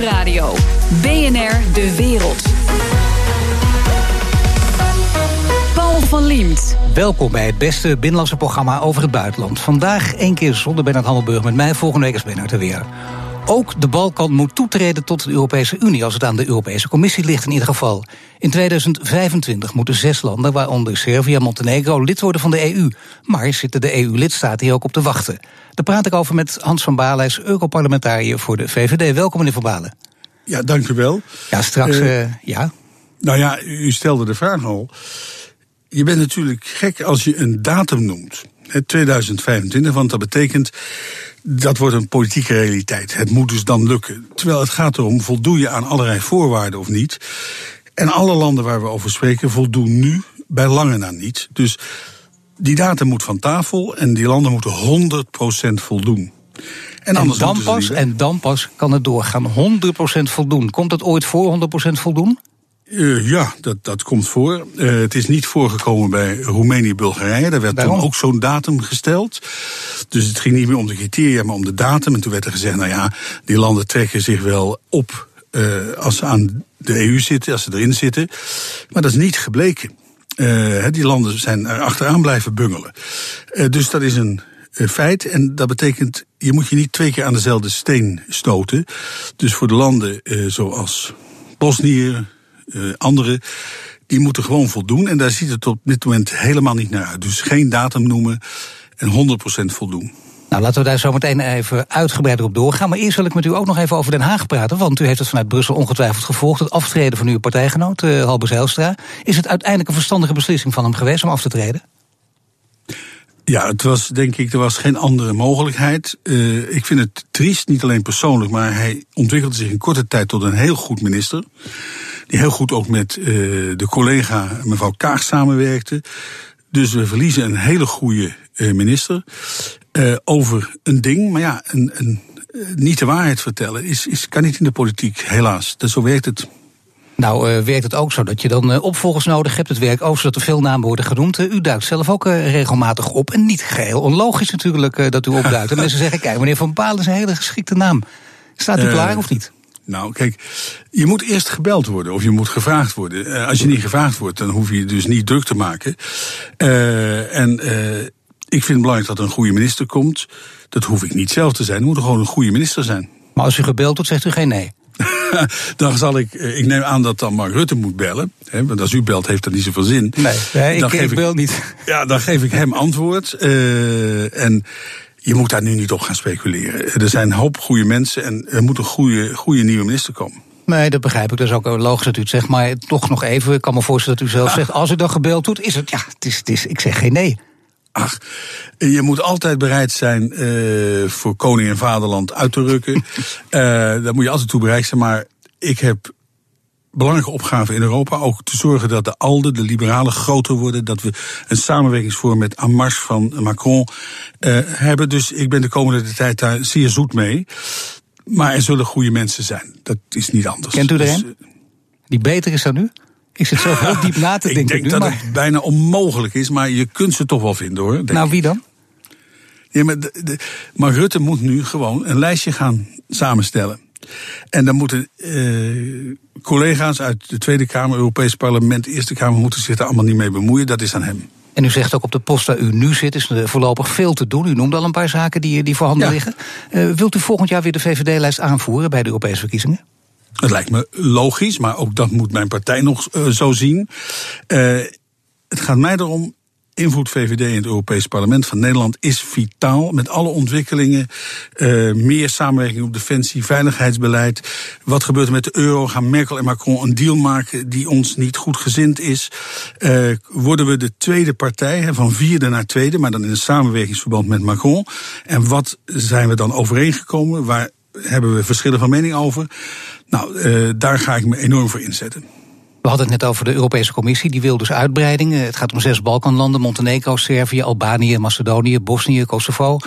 Nieuwsradio. BNR De Wereld. Paul van Liemt. Welkom bij het beste binnenlandse programma over het buitenland. Vandaag één keer zonder Bernard Handelburg met mij. Volgende week is Bernard er weer. Ook de Balkan moet toetreden tot de Europese Unie, als het aan de Europese Commissie ligt in ieder geval. In 2025 moeten zes landen, waaronder Servië en Montenegro, lid worden van de EU. Maar zitten de EU-lidstaten hier ook op te wachten? Daar praat ik over met Hans van Balen, Europarlementariër voor de VVD. Welkom, meneer van Balen. Ja, dank u wel. Ja, straks, uh, uh, ja. Nou ja, u stelde de vraag al. Je bent natuurlijk gek als je een datum noemt. 2025, want dat betekent dat wordt een politieke realiteit. Het moet dus dan lukken. Terwijl het gaat erom, voldoe je aan allerlei voorwaarden of niet? En alle landen waar we over spreken voldoen nu bij lange na niet. Dus die datum moet van tafel en die landen moeten 100% voldoen. En, en, dan pas, en dan pas kan het doorgaan. 100% voldoen. Komt het ooit voor 100% voldoen? Uh, ja, dat, dat komt voor. Uh, het is niet voorgekomen bij Roemenië Bulgarije. Daar werd Waarom? toen ook zo'n datum gesteld. Dus het ging niet meer om de criteria, maar om de datum. En toen werd er gezegd, nou ja, die landen trekken zich wel op uh, als ze aan de EU zitten, als ze erin zitten. Maar dat is niet gebleken. die landen zijn er achteraan blijven bungelen. dus dat is een feit. En dat betekent, je moet je niet twee keer aan dezelfde steen stoten. Dus voor de landen zoals Bosnië, uh, anderen, die moeten gewoon voldoen. En daar ziet het op dit moment helemaal niet naar uit. Dus geen datum noemen en 100% voldoen. Nou, laten we daar zo meteen even uitgebreider op doorgaan. Maar eerst wil ik met u ook nog even over Den Haag praten. Want u heeft het vanuit Brussel ongetwijfeld gevolgd. Het aftreden van uw partijgenoot, uh, Halbe Zijlstra. Is het uiteindelijk een verstandige beslissing van hem geweest om af te treden? Ja, het was denk ik, er was geen andere mogelijkheid. Uh, ik vind het triest, niet alleen persoonlijk, maar hij ontwikkelde zich in korte tijd tot een heel goed minister. Die heel goed ook met uh, de collega mevrouw Kaag samenwerkte. Dus we verliezen een hele goede uh, minister over een ding. Maar ja, een, een, niet de waarheid vertellen is, is, kan niet in de politiek, helaas. Dat, zo werkt het. Nou, uh, werkt het ook zo dat je dan uh, opvolgers nodig hebt. Het werkt ook zo dat er veel namen worden genoemd. Uh, u duikt zelf ook regelmatig op. En niet geheel onlogisch natuurlijk dat u opduikt. en mensen zeggen, kijk, meneer Van Palen is een hele geschikte naam. Staat u klaar of niet? Nou, kijk, je moet eerst gebeld worden of je moet gevraagd worden. Als je niet gevraagd wordt, dan hoef je dus niet druk te maken. En ik vind het belangrijk dat er een goede minister komt. Dat hoef ik niet zelf te zijn. Er moet er gewoon een goede minister zijn. Maar als u gebeld wordt, zegt u geen nee? dan zal ik, ik neem aan dat dan Mark Rutte moet bellen. Hè, want als u belt, heeft dat niet zoveel zin. Nee, nee ik, ik bel niet. Ja, dan geef ik hem antwoord. Uh, en je moet daar nu niet op gaan speculeren. Er zijn een hoop goede mensen en er moet een goede, goede nieuwe minister komen. Nee, dat begrijp ik. Dat is ook logisch dat u het zegt. Maar toch nog even, ik kan me voorstellen dat u zelf zegt... als u dan gebeld doet, is het, ja, het is, het is, ik zeg geen nee. Ach, je moet altijd bereid zijn uh, voor koning en vaderland uit te rukken. uh, daar moet je altijd toe bereid zijn. Maar ik heb belangrijke opgave in Europa. Ook te zorgen dat de ALDE, de liberalen, groter worden. Dat we een samenwerkingsvorm met Amarche van Macron uh, hebben. Dus ik ben de komende tijd daar zeer zoet mee. Maar er zullen goede mensen zijn. Dat is niet anders. Kent u er dus, een? Die beter is dan u? Ik zit zo heel diep na te denken. ik denk nu, dat maar... het bijna onmogelijk is, maar je kunt ze toch wel vinden hoor. Nou, wie dan? Ja, maar, de, de, maar Rutte moet nu gewoon een lijstje gaan samenstellen. En dan moeten uh, collega's uit de Tweede Kamer, Europees Parlement, Eerste Kamer moeten zich daar allemaal niet mee bemoeien. Dat is aan hem. En u zegt ook op de post waar u nu zit, is er voorlopig veel te doen. U noemde al een paar zaken die, die voorhanden ja. liggen. Uh, wilt u volgend jaar weer de VVD-lijst aanvoeren bij de Europese verkiezingen? Het lijkt me logisch, maar ook dat moet mijn partij nog uh, zo zien. Uh, het gaat mij erom invloed VVD in het Europees Parlement van Nederland is vitaal. Met alle ontwikkelingen, uh, meer samenwerking op defensie, veiligheidsbeleid. Wat gebeurt er met de euro? Gaan Merkel en Macron een deal maken die ons niet goed gezind is? Worden we de tweede partij, van vierde naar tweede, maar dan in een samenwerkingsverband met Macron? En wat zijn we dan overeengekomen? Waar hebben we verschillen van mening over? Nou, uh, daar ga ik me enorm voor inzetten. We hadden het net over de Europese Commissie, die wil dus uitbreiding. Het gaat om zes Balkanlanden, Montenegro, Servië, Albanië, Macedonië, Bosnië, Kosovo.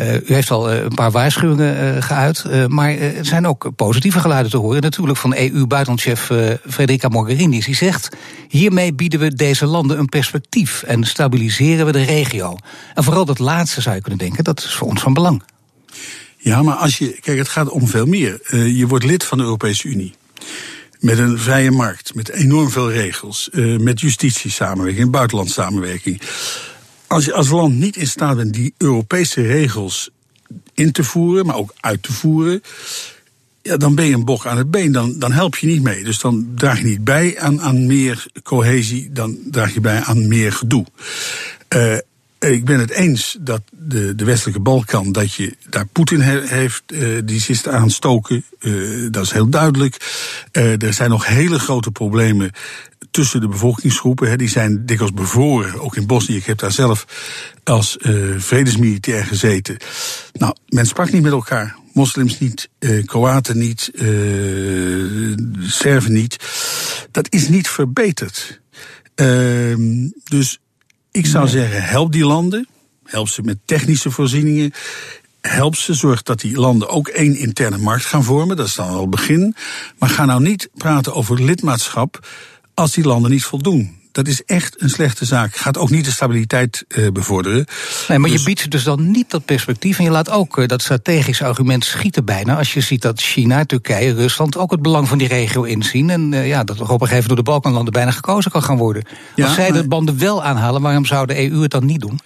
Uh, u heeft al uh, een paar waarschuwingen geuit, maar er zijn ook positieve geluiden te horen. Natuurlijk van EU-buitenlandchef Federica Mogherini. Die zegt, hiermee bieden we deze landen een perspectief en stabiliseren we de regio. En vooral dat laatste zou je kunnen denken, dat is voor ons van belang. Ja, maar als je. Kijk, het gaat om veel meer. Uh, je wordt lid van de Europese Unie. Met een vrije markt, met enorm veel regels, uh, met justitiesamenwerking, buitenlandssamenwerking. Als je als land niet in staat bent die Europese regels in te voeren, maar ook uit te voeren, ja, dan ben je een bok aan het been. Dan, dan help je niet mee. Dus dan draag je niet bij aan, aan meer cohesie, dan draag je bij aan meer gedoe. Uh, ik ben het eens dat de, de westelijke Balkan, dat je daar Poetin heeft, uh, die zit aanstoken. Uh, dat is heel duidelijk. Er zijn nog hele grote problemen tussen de bevolkingsgroepen. Die zijn dikwijls bevroren, ook in Bosnië. Ik heb daar zelf als vredesmilitair gezeten. Nou, men sprak niet met elkaar. Moslims niet, Kroaten niet, Serven niet. Dat is niet verbeterd. Ehm, dus ik zou zeggen, help die landen. Help ze met technische voorzieningen. Help ze, zorg dat die landen ook één interne markt gaan vormen. Dat is dan al het begin. Maar ga nou niet praten over lidmaatschap als die landen niet voldoen. Dat is echt een slechte zaak. Gaat ook niet de stabiliteit uh, bevorderen. Nee, maar je dus- biedt dus dan niet dat perspectief. En je laat ook uh, dat strategische argument schieten bijna. Als je ziet dat China, Turkije, Rusland ook het belang van die regio inzien. En uh, ja, dat er op een gegeven moment door de Balkanlanden bijna gekozen kan gaan worden. Ja, Als zij maar... de banden wel aanhalen, waarom zou de EU het dan niet doen?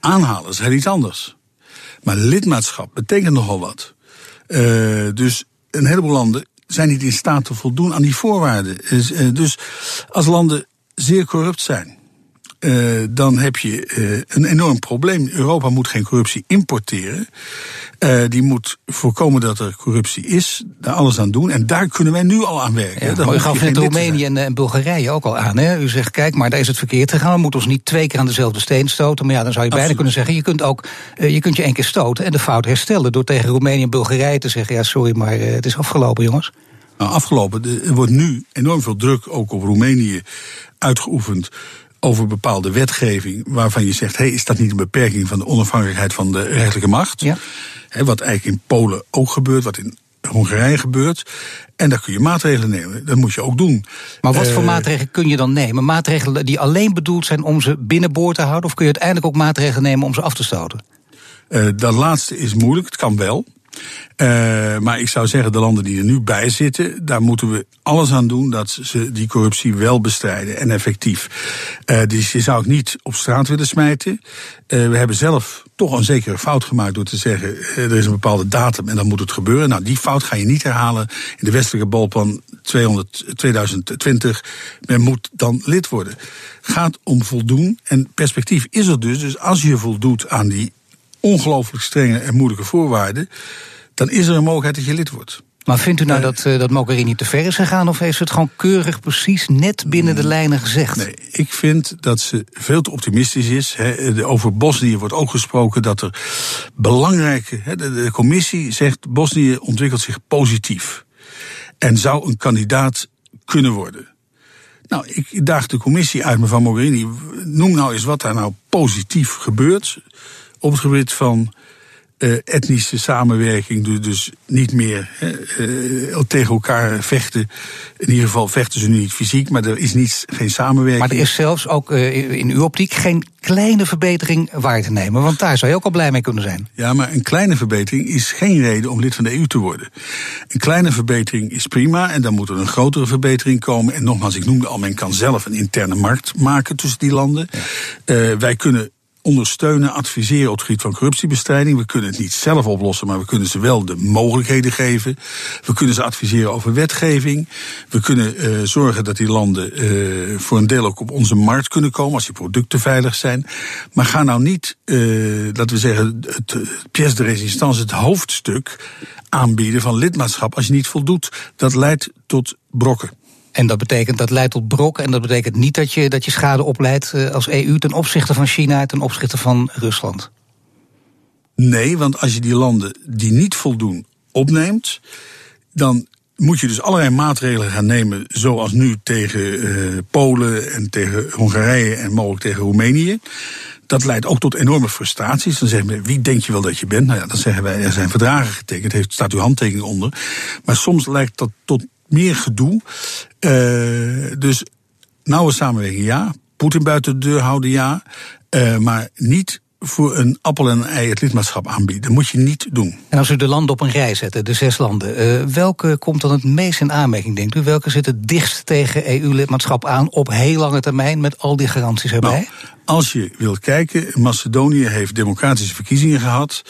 Aanhalen is heel iets anders. Maar lidmaatschap betekent nogal wat. dus een heleboel landen zijn niet in staat te voldoen aan die voorwaarden. Dus als landen zeer corrupt zijn. Uh, dan heb je uh, een enorm probleem. Europa moet geen corruptie importeren. Uh, die moet voorkomen dat er corruptie is, daar alles aan doen. En daar kunnen wij nu al aan werken. Ja, u gaf net Roemenië en, en, Bulgarije ook al aan. Hè? U zegt, kijk, maar daar is het verkeerd gegaan. We moeten ons niet twee keer aan dezelfde steen stoten. Maar ja, dan zou je Absoluut. beide kunnen zeggen, je kunt ook je, kunt je één keer stoten en de fout herstellen. Door tegen Roemenië en Bulgarije te zeggen, ja, sorry, maar het is afgelopen, jongens. Nou, afgelopen. Er wordt nu enorm veel druk ook op Roemenië uitgeoefend over bepaalde wetgeving waarvan je zegt: hey, is dat niet een beperking van de onafhankelijkheid van de rechterlijke macht? Ja. wat eigenlijk in Polen ook gebeurt, wat in Hongarije gebeurt. En daar kun je maatregelen nemen. Dat moet je ook doen. Maar wat voor uh, maatregelen kun je dan nemen? Maatregelen die alleen bedoeld zijn om ze binnenboord te houden? Of kun je uiteindelijk ook maatregelen nemen om ze af te stoten? Uh, dat laatste is moeilijk, het kan wel. Uh, maar ik zou zeggen, de landen die er nu bij zitten, daar moeten we alles aan doen dat ze die corruptie wel bestrijden en effectief. Uh, dus je zou ik niet op straat willen smijten. Uh, we hebben zelf toch een zekere fout gemaakt door te zeggen, er is een bepaalde datum en dan moet het gebeuren. Nou, die fout ga je niet herhalen in de westelijke balpan 200, 2020. Men moet dan lid worden. Gaat om voldoen en perspectief is er dus. Dus als je voldoet aan die ongelooflijk strenge en moeilijke voorwaarden, dan is er een mogelijkheid dat je lid wordt. Maar vindt u nou uh, dat, uh, dat Mogherini te ver is gegaan of heeft ze het gewoon keurig precies net binnen de mm, lijnen gezegd? Nee, ik vind dat ze veel te optimistisch is. He, over Bosnië wordt ook gesproken dat er belangrijke. He, de, de commissie zegt Bosnië ontwikkelt zich positief. En zou een kandidaat kunnen worden. Nou, ik daag de commissie uit, mevrouw Mogherini. Noem nou eens wat daar nou positief gebeurt op het gebied van uh, etnische samenwerking, dus niet meer uh, tegen elkaar vechten. In ieder geval vechten ze nu niet fysiek, maar er is niets, geen samenwerking. Maar er is zelfs ook uh, in uw optiek geen kleine verbetering waar te nemen, want daar zou je ook al blij mee kunnen zijn. Ja, maar een kleine verbetering is geen reden om lid van de EU te worden. Een kleine verbetering is prima en dan moet er een grotere verbetering komen. En nogmaals, ik noemde al, men kan zelf een interne markt maken tussen die landen. Ja. wij kunnen ondersteunen, adviseren op het gebied van corruptiebestrijding. We kunnen het niet zelf oplossen, maar we kunnen ze wel de mogelijkheden geven. We kunnen ze adviseren over wetgeving. We kunnen uh, zorgen dat die landen uh, voor een deel ook op onze markt kunnen komen als die producten veilig zijn. Maar ga nou niet, uh, laten we zeggen, het pièce de résistance, het hoofdstuk aanbieden van lidmaatschap als je niet voldoet. Dat leidt tot brokken. En dat betekent dat leidt tot brok. En dat betekent niet dat je, dat je schade opleidt eh, als EU ten opzichte van China, ten opzichte van Rusland. Nee, want als je die landen die niet voldoen opneemt, dan moet je dus allerlei maatregelen gaan nemen, zoals nu tegen uh, Polen en tegen Hongarije en mogelijk tegen Roemenië. Dat leidt ook tot enorme frustraties. Dan zeggen we, wie denk je wel dat je bent? Nou ja, dan zeggen wij, er zijn verdragen getekend, heeft, staat uw handtekening onder. Maar soms leidt dat tot meer gedoe. Uh, dus nauwe samenwerking ja. Poetin buiten de deur houden ja. Uh, maar niet voor een appel en een ei het lidmaatschap aanbieden. Dat moet je niet doen. En als u de landen op een rij zet, de zes landen, uh, welke komt dan het meest in aanmerking, denkt u? Welke zit het dichtst tegen EU-lidmaatschap aan op heel lange termijn met al die garanties erbij? Nou, als je wilt kijken, Macedonië heeft democratische verkiezingen gehad.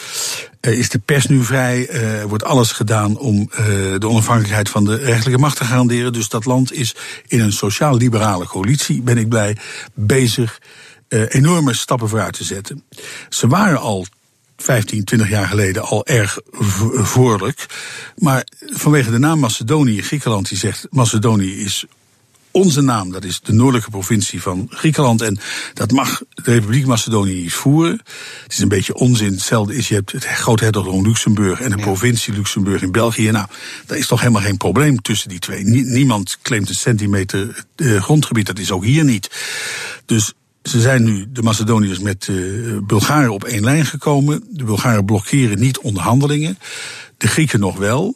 Uh, is de pers nu vrij? Uh, wordt alles gedaan om uh, de onafhankelijkheid van de rechtelijke macht te garanderen? Dus dat land is in een sociaal-liberale coalitie, ben ik blij, bezig enorme stappen vooruit te zetten. Ze waren al 15, 20 jaar geleden al erg voorlijk. Maar vanwege de naam Macedonië, Griekenland, die zegt Macedonië is onze naam, dat is de noordelijke provincie van Griekenland. En dat mag de Republiek Macedonië niet voeren. Het is een beetje onzin. Hetzelfde is, je hebt het grote hertogdom Luxemburg en de provincie Luxemburg in België. Nou, daar is toch helemaal geen probleem tussen die twee. niemand claimt een centimeter uh, grondgebied, dat is ook hier niet. Dus ze zijn nu, de Macedoniërs, met uh, Bulgaren op één lijn gekomen. De Bulgaren blokkeren niet onderhandelingen. De Grieken nog wel.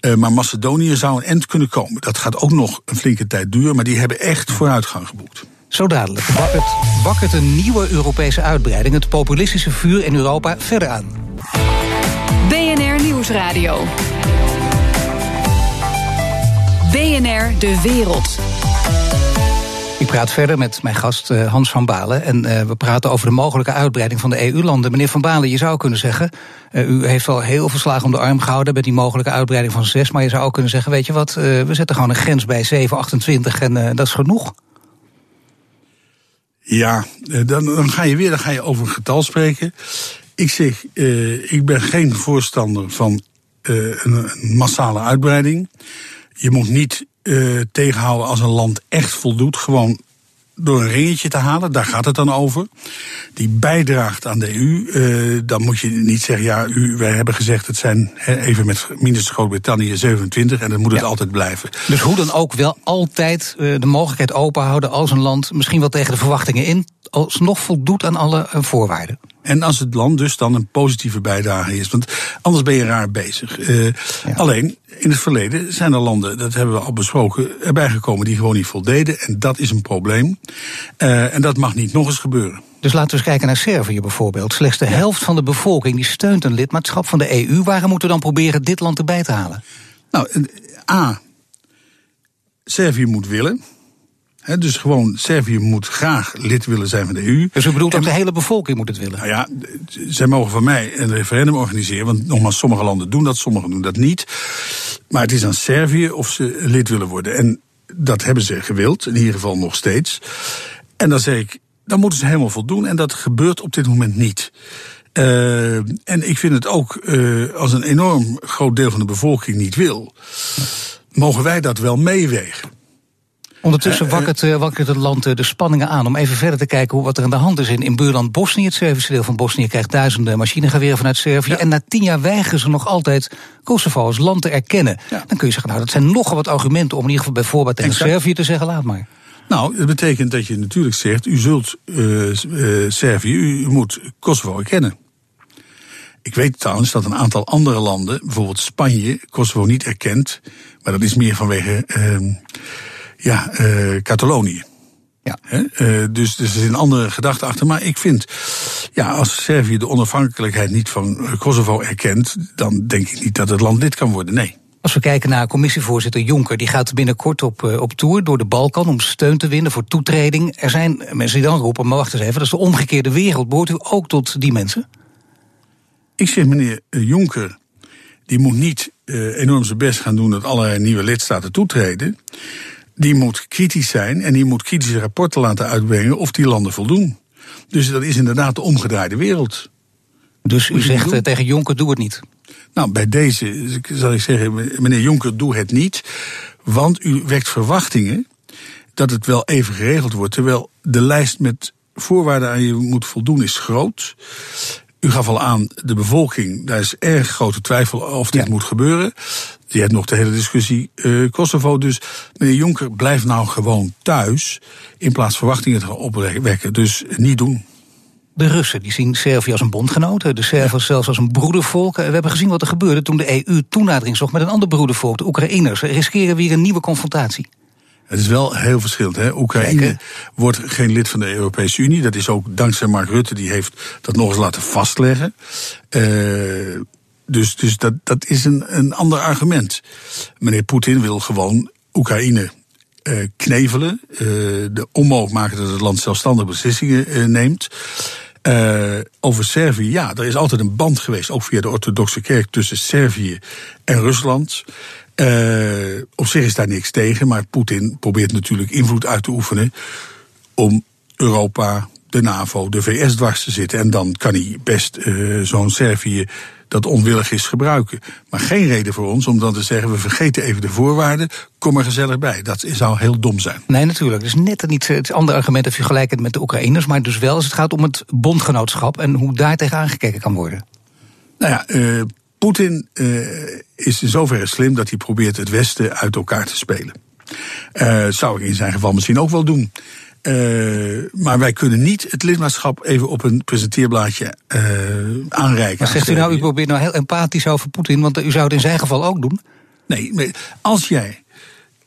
Uh, maar Macedonië zou een end kunnen komen. Dat gaat ook nog een flinke tijd duren, maar die hebben echt vooruitgang geboekt. Zo dadelijk wakkert, wakkert een nieuwe Europese uitbreiding het populistische vuur in Europa verder aan. BNR Nieuwsradio. BNR De Wereld. Praat verder met mijn gast uh, Hans van Balen. En uh, we praten over de mogelijke uitbreiding van de EU-landen. Meneer van Balen, je zou kunnen zeggen. Uh, u heeft al heel veel slagen om de arm gehouden met die mogelijke uitbreiding van zes. Maar je zou ook kunnen zeggen: weet je wat, we zetten gewoon een grens bij 728 en dat is genoeg. Ja, dan, dan, ga je weer dan ga je over een getal spreken. Ik zeg, ik ben geen voorstander van een massale uitbreiding. Je moet niet uh, tegenhouden als een land echt voldoet. Gewoon door een ringetje te halen, daar gaat het dan over. Die bijdraagt aan de EU. Uh, dan moet je niet zeggen, ja, u, wij hebben gezegd, het zijn even met minstens Groot-Brittannië 27 en dan moet het altijd blijven. Dus hoe dan ook wel altijd uh, de mogelijkheid openhouden als een land misschien wel tegen de verwachtingen in, alsnog voldoet aan alle voorwaarden. En als het land dus dan een positieve bijdrage is. Want anders ben je raar bezig. Uh, Alleen, in het verleden zijn er landen, dat hebben we al besproken, erbij gekomen die gewoon niet voldeden. En dat is een probleem. Uh, en dat mag niet nog eens gebeuren. Dus laten we eens kijken naar Servië bijvoorbeeld. Slechts de helft van de bevolking die steunt een lidmaatschap van de EU. Waarom moeten we dan proberen dit land erbij te halen? Nou, A. Servië moet willen dus gewoon, Servië moet graag lid willen zijn van de EU. Dus u bedoelt dat de hele bevolking moet het willen? Nou ja, zij mogen van mij een referendum organiseren. Want nogmaals, sommige landen doen dat, sommige doen dat niet. Maar het is aan Servië of ze lid willen worden. En dat hebben ze gewild, in ieder geval nog steeds. En dan zeg ik, dan moeten ze helemaal voldoen. En dat gebeurt op dit moment niet. Uh, en ik vind het ook, uh, als een enorm groot deel van de bevolking niet wil, mogen wij dat wel meewegen. Ondertussen eh, wakkert, uh, wakkert het land de spanningen aan om even verder te kijken hoe wat er aan de hand is in, in buurland Bosnië. Het Servische deel van Bosnië krijgt duizenden machinegeweren vanuit Servië. En na tien jaar weigeren ze nog altijd Kosovo als land te erkennen. Dan kun je zeggen, nou dat zijn nogal wat argumenten om in ieder geval bijvoorbeeld tegen Servië te zeggen, laat maar. Nou, dat betekent dat je natuurlijk zegt, u zult Servië, u, u moet Kosovo erkennen. Ik weet trouwens dat een aantal andere landen, bijvoorbeeld Spanje, Kosovo niet erkent. Maar dat is meer vanwege uh, ja, uh, Catalonië. Ja. Uh, dus, dus er is een andere gedachte achter. Maar ik vind, ja, als Servië de onafhankelijkheid niet van Kosovo erkent, dan denk ik niet dat het land lid kan worden. Nee. Als we kijken naar commissievoorzitter Jonker, die gaat binnenkort op, op tour door de Balkan om steun te winnen voor toetreding. Er zijn mensen die dan roepen, maar wacht eens even, dat is de omgekeerde wereld. Behoort u ook tot die mensen? Ik zeg meneer Jonker, die moet niet enorm zijn best gaan doen dat allerlei nieuwe lidstaten toetreden die moet kritisch zijn en die moet kritische rapporten laten uitbrengen of die landen voldoen. Dus dat is inderdaad de omgedraaide wereld. Dus u zegt eh, tegen Jonker, doe het niet? Nou, bij deze zal ik zeggen, meneer Jonker, doe het niet. Want u wekt verwachtingen dat het wel even geregeld wordt. Terwijl de lijst met voorwaarden aan je moet voldoen is groot. U gaf al aan, de bevolking, daar is erg grote twijfel of dit moet gebeuren. Je hebt nog de hele discussie uh, Kosovo. Dus meneer Jonker, blijf nou gewoon thuis. In plaats verwachtingen te gaan opwekken. Dus niet doen. De Russen die zien Servië als een bondgenoot, de Serven zelfs als een broedervolk. We hebben gezien wat er gebeurde toen de EU toenadering zocht met een ander broedervolk, de Oekraïners. Riskeren we hier een nieuwe confrontatie? Het is wel heel verschillend. Hè? Oekraïne wordt geen lid van de Europese Unie. Dat is ook dankzij Mark Rutte, die heeft dat nog eens laten vastleggen. Uh, dus dus dat, dat is een, een ander argument. Meneer Poetin wil gewoon Oekraïne uh, knevelen. Uh, de onmogelijk maken dat het land zelfstandig beslissingen neemt. Uh, over Servië, ja, er is altijd een band geweest, ook via de orthodoxe kerk, tussen Servië en Rusland. Op zich is daar niks tegen, maar Poetin probeert natuurlijk invloed uit te oefenen om Europa, de NAVO, de VS dwars te zitten. En dan kan hij best zo'n Servië dat onwillig is gebruiken. Maar geen reden voor ons om dan te zeggen: we vergeten even de voorwaarden, kom er gezellig bij. Dat zou heel dom zijn. Nee, natuurlijk. Dus net niet het andere argument of je gelijk hebt met de Oekraïners, maar dus wel als het gaat om het bondgenootschap en hoe daar tegen aangekeken kan worden. Nou ja, uh, Poetin uh, is in zoverre slim dat hij probeert het Westen uit elkaar te spelen. Uh, zou ik in zijn geval misschien ook wel doen. Uh, maar wij kunnen niet het lidmaatschap even op een presenteerblaadje uh, aanreiken. Maar zegt u nou, u probeert nou heel empathisch over Poetin, want u zou het in zijn geval ook doen? Nee, als jij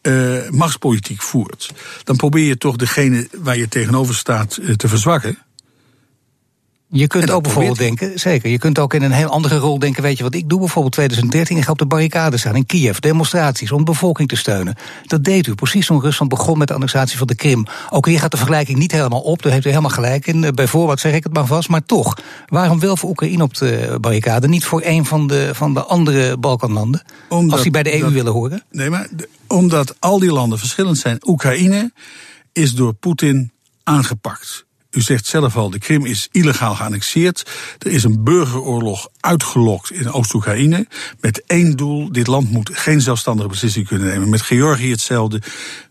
uh, machtspolitiek voert, dan probeer je toch degene waar je tegenover staat te verzwakken. Je kunt ook bijvoorbeeld denken, zeker, je kunt ook in een heel andere rol denken. Weet je wat ik doe? Bijvoorbeeld 2013, ik ga op de barricade staan in Kiev, demonstraties om de bevolking te steunen. Dat deed u precies toen Rusland begon met de annexatie van de Krim. Ook hier gaat de vergelijking niet helemaal op, daar heeft u helemaal gelijk in. Bijvoorbeeld zeg ik het maar vast, maar toch. Waarom wel voor Oekraïne op de barricade, niet voor een van de, van de andere Balkanlanden? Omdat, als die bij de EU dat, willen horen? Nee, maar omdat al die landen verschillend zijn. Oekraïne is door Poetin aangepakt. U zegt zelf al, de Krim is illegaal geannexeerd. Er is een burgeroorlog uitgelokt in Oost-Oekraïne. Met één doel: dit land moet geen zelfstandige beslissing kunnen nemen. Met Georgië hetzelfde,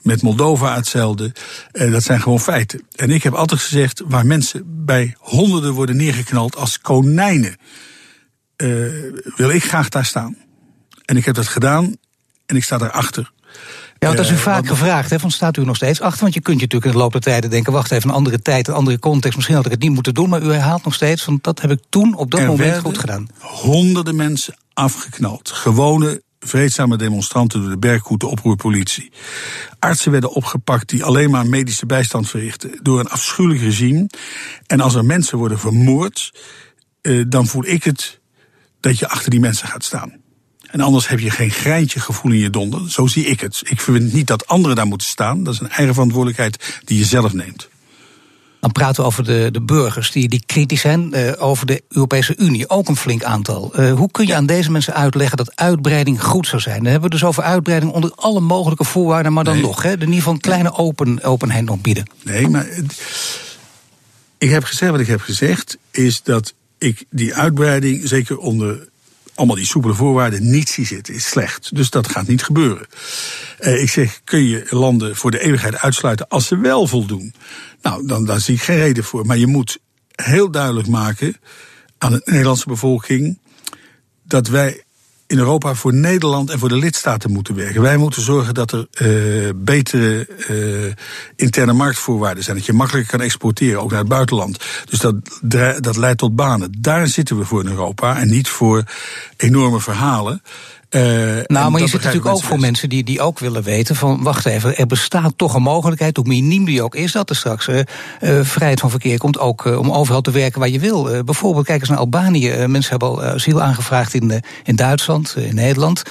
met Moldova hetzelfde. Eh, dat zijn gewoon feiten. En ik heb altijd gezegd: waar mensen bij honderden worden neergeknald als konijnen, eh, wil ik graag daar staan. En ik heb dat gedaan en ik sta daarachter. Ja, dat is u vaak gevraagd, hè, van staat u nog steeds achter? Want je kunt je natuurlijk in de loop der tijden denken... wacht even, een andere tijd, een andere context... misschien had ik het niet moeten doen, maar u herhaalt nog steeds... van dat heb ik toen op dat moment goed gedaan. honderden mensen afgeknald. Gewone vreedzame demonstranten door de Berghoed, de oproerpolitie. Artsen werden opgepakt die alleen maar medische bijstand verrichten... door een afschuwelijk regime. En als er mensen worden vermoord... Eh, dan voel ik het dat je achter die mensen gaat staan. En anders heb je geen greintje gevoel in je donder. Zo zie ik het. Ik vind niet dat anderen daar moeten staan. Dat is een eigen verantwoordelijkheid die je zelf neemt. Dan praten we over de, de burgers die, die kritisch zijn uh, over de Europese Unie. Ook een flink aantal. Uh, hoe kun je aan deze mensen uitleggen dat uitbreiding goed zou zijn? Dan hebben we dus over uitbreiding onder alle mogelijke voorwaarden, maar dan nee. nog. Hè, in ieder geval een kleine open, openheid nog bieden. Nee, maar ik heb gezegd wat ik heb gezegd, is dat ik die uitbreiding, zeker onder allemaal die soepele voorwaarden niet zie zitten, is slecht. Dus dat gaat niet gebeuren. Uh, ik zeg, kun je landen voor de eeuwigheid uitsluiten als ze wel voldoen? Nou, dan, dan zie ik geen reden voor. Maar je moet heel duidelijk maken aan de Nederlandse bevolking dat wij in Europa voor Nederland en voor de lidstaten moeten werken. Wij moeten zorgen dat er uh, betere uh, interne marktvoorwaarden zijn. Dat je makkelijker kan exporteren, ook naar het buitenland. Dus dat, dat leidt tot banen. Daar zitten we voor in Europa en niet voor enorme verhalen. Uh, nou, maar je zit natuurlijk ook voor mensen die, die ook willen weten van... wacht even, er bestaat toch een mogelijkheid, hoe miniem die ook is... dat er straks uh, vrijheid van verkeer komt, ook om overal te werken waar je wil. bijvoorbeeld, kijk eens naar Albanië. mensen hebben al asiel aangevraagd in, in Duitsland, in Nederland.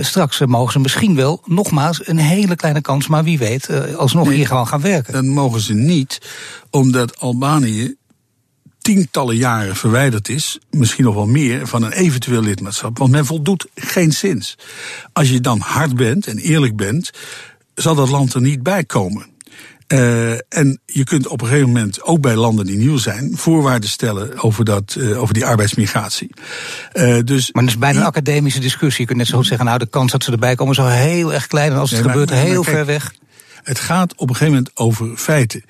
straks mogen ze misschien wel, nogmaals, een hele kleine kans... maar wie weet, alsnog nee, hier gewoon gaan werken. Dan mogen ze niet, omdat Albanië tientallen jaren verwijderd is, misschien nog wel meer, van een eventueel lidmaatschap. Want men voldoet geen zins. Als je dan hard bent en eerlijk bent, zal dat land er niet bij komen. Uh, en je kunt op een gegeven moment, ook bij landen die nieuw zijn, voorwaarden stellen over, dat, uh, over die arbeidsmigratie. Uh, dus maar dat is bijna een academische discussie. Je kunt net zo goed zeggen, nou de kans dat ze erbij komen is al heel erg klein. En als het nee, gebeurt, maar, heel kijk, ver weg. Het gaat op een gegeven moment over feiten.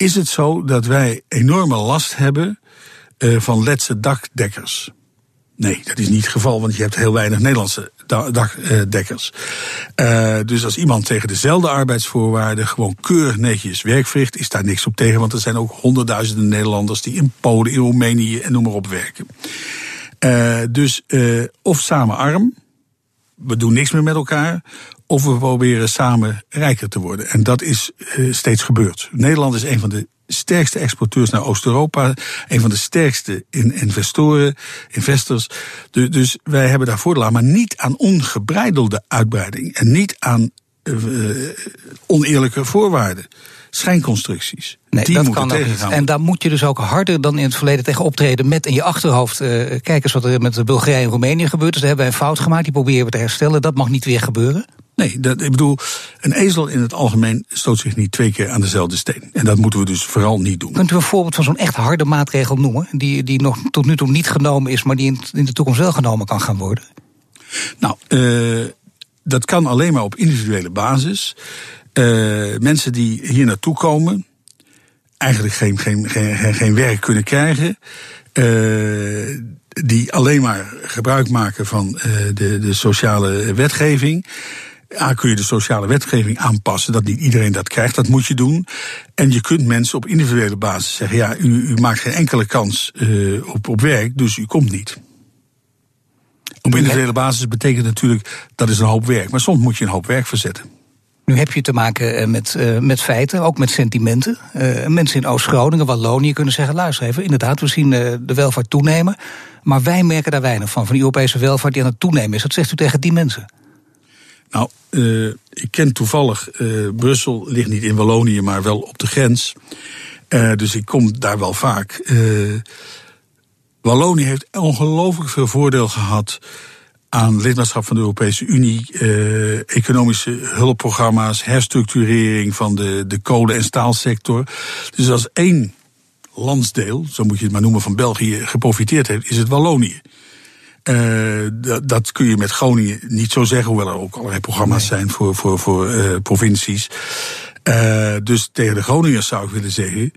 Is het zo dat wij enorme last hebben uh, van letse dakdekkers? Nee, dat is niet het geval, want je hebt heel weinig Nederlandse dakdekkers. Uh, dus als iemand tegen dezelfde arbeidsvoorwaarden gewoon keurig netjes werk verricht, is daar niks op tegen, want er zijn ook honderdduizenden Nederlanders die in Polen, in Roemenië en noem maar op werken. Uh, dus of samen arm, we doen niks meer met elkaar. Of we proberen samen rijker te worden. En dat is uh, steeds gebeurd. Nederland is een van de sterkste exporteurs naar Oost-Europa. Een van de sterkste in investoren, investors. Dus, dus wij hebben daar voordeel aan. Maar niet aan ongebreidelde uitbreiding. En niet aan uh, oneerlijke voorwaarden schijnconstructies. Nee, die dat kan ook niet. En daar moet je dus ook harder dan in het verleden tegen optreden. Met in je achterhoofd, uh, kijk eens wat er met Bulgarije en Roemenië gebeurt. Dus daar hebben wij een fout gemaakt, die proberen we te herstellen. Dat mag niet weer gebeuren. Nee, dat, ik bedoel, een ezel in het algemeen stoot zich niet twee keer aan dezelfde steen. En dat moeten we dus vooral niet doen. Kunt u een voorbeeld van zo'n echt harde maatregel noemen? Die, die nog tot nu toe niet genomen is, maar die in, in de toekomst wel genomen kan gaan worden? Nou, uh, dat kan alleen maar op individuele basis. Uh, mensen die hier naartoe komen, eigenlijk geen, geen, geen, geen werk kunnen krijgen. Uh, die alleen maar gebruik maken van uh, de, de sociale wetgeving. Ja, kun je de sociale wetgeving aanpassen, dat niet iedereen dat krijgt. Dat moet je doen. En je kunt mensen op individuele basis zeggen: ja, u, u maakt geen enkele kans uh, op, op werk, dus u komt niet. Op individuele basis betekent natuurlijk dat is een hoop werk. Maar soms moet je een hoop werk verzetten. Nu heb je te maken eh, met, uh, met feiten, ook met sentimenten. Uh, mensen in Oost-Groningen, Wallonië kunnen zeggen: luister even, inderdaad, we zien de welvaart toenemen. Maar wij merken daar weinig van, van die Europese welvaart die aan het toenemen is. Wat zegt u tegen die mensen? Nou, ik ken toevallig, Brussel ligt niet in Wallonië, maar wel op de grens. dus ik kom daar wel vaak. Wallonië heeft ongelooflijk veel voordeel gehad aan lidmaatschap van de Europese Unie, eh, economische hulpprogramma's, herstructurering van de, de kolen- en staalsector. Dus als één landsdeel, zo moet je het maar noemen, van België geprofiteerd heeft, is het Wallonië. Uh, dat, dat, kun je met Groningen niet zo zeggen, hoewel er ook allerlei programma's zijn voor, voor, voor uh, provincies. Uh, dus tegen de Groningers zou ik willen zeggen: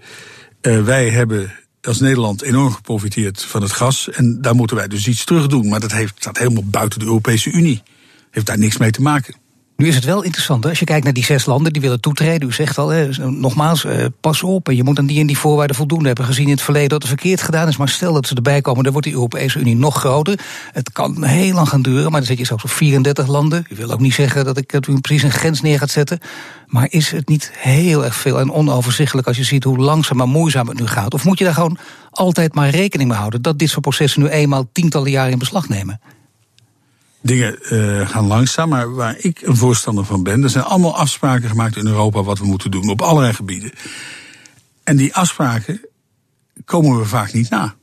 wij hebben als Nederland enorm geprofiteerd van het gas. En daar moeten wij dus iets terug doen. Maar dat heeft, staat helemaal buiten de Europese Unie. Heeft daar niks mee te maken. Nu is het wel interessant, als je kijkt naar die zes landen die willen toetreden. U zegt al, hè, nogmaals, eh, pas op. En je moet aan die en die voorwaarden voldoen. Hebben gezien in het verleden dat er verkeerd gedaan is. Maar stel dat ze erbij komen, dan wordt die Europese Unie nog groter. Het kan heel lang gaan duren, maar dan zit je zelfs op 34 landen. U wil ook niet zeggen dat ik dat u precies een grens neer gaat zetten. Maar is het niet heel erg veel en onoverzichtelijk als je ziet hoe langzaam maar moeizaam het nu gaat? Of moet je daar gewoon altijd maar rekening mee houden dat dit soort processen nu eenmaal tientallen jaren in beslag nemen? Dingen uh, gaan langzaam. Maar waar ik een voorstander van ben, er zijn allemaal afspraken gemaakt in Europa wat we moeten doen op allerlei gebieden. En die afspraken komen we vaak niet na.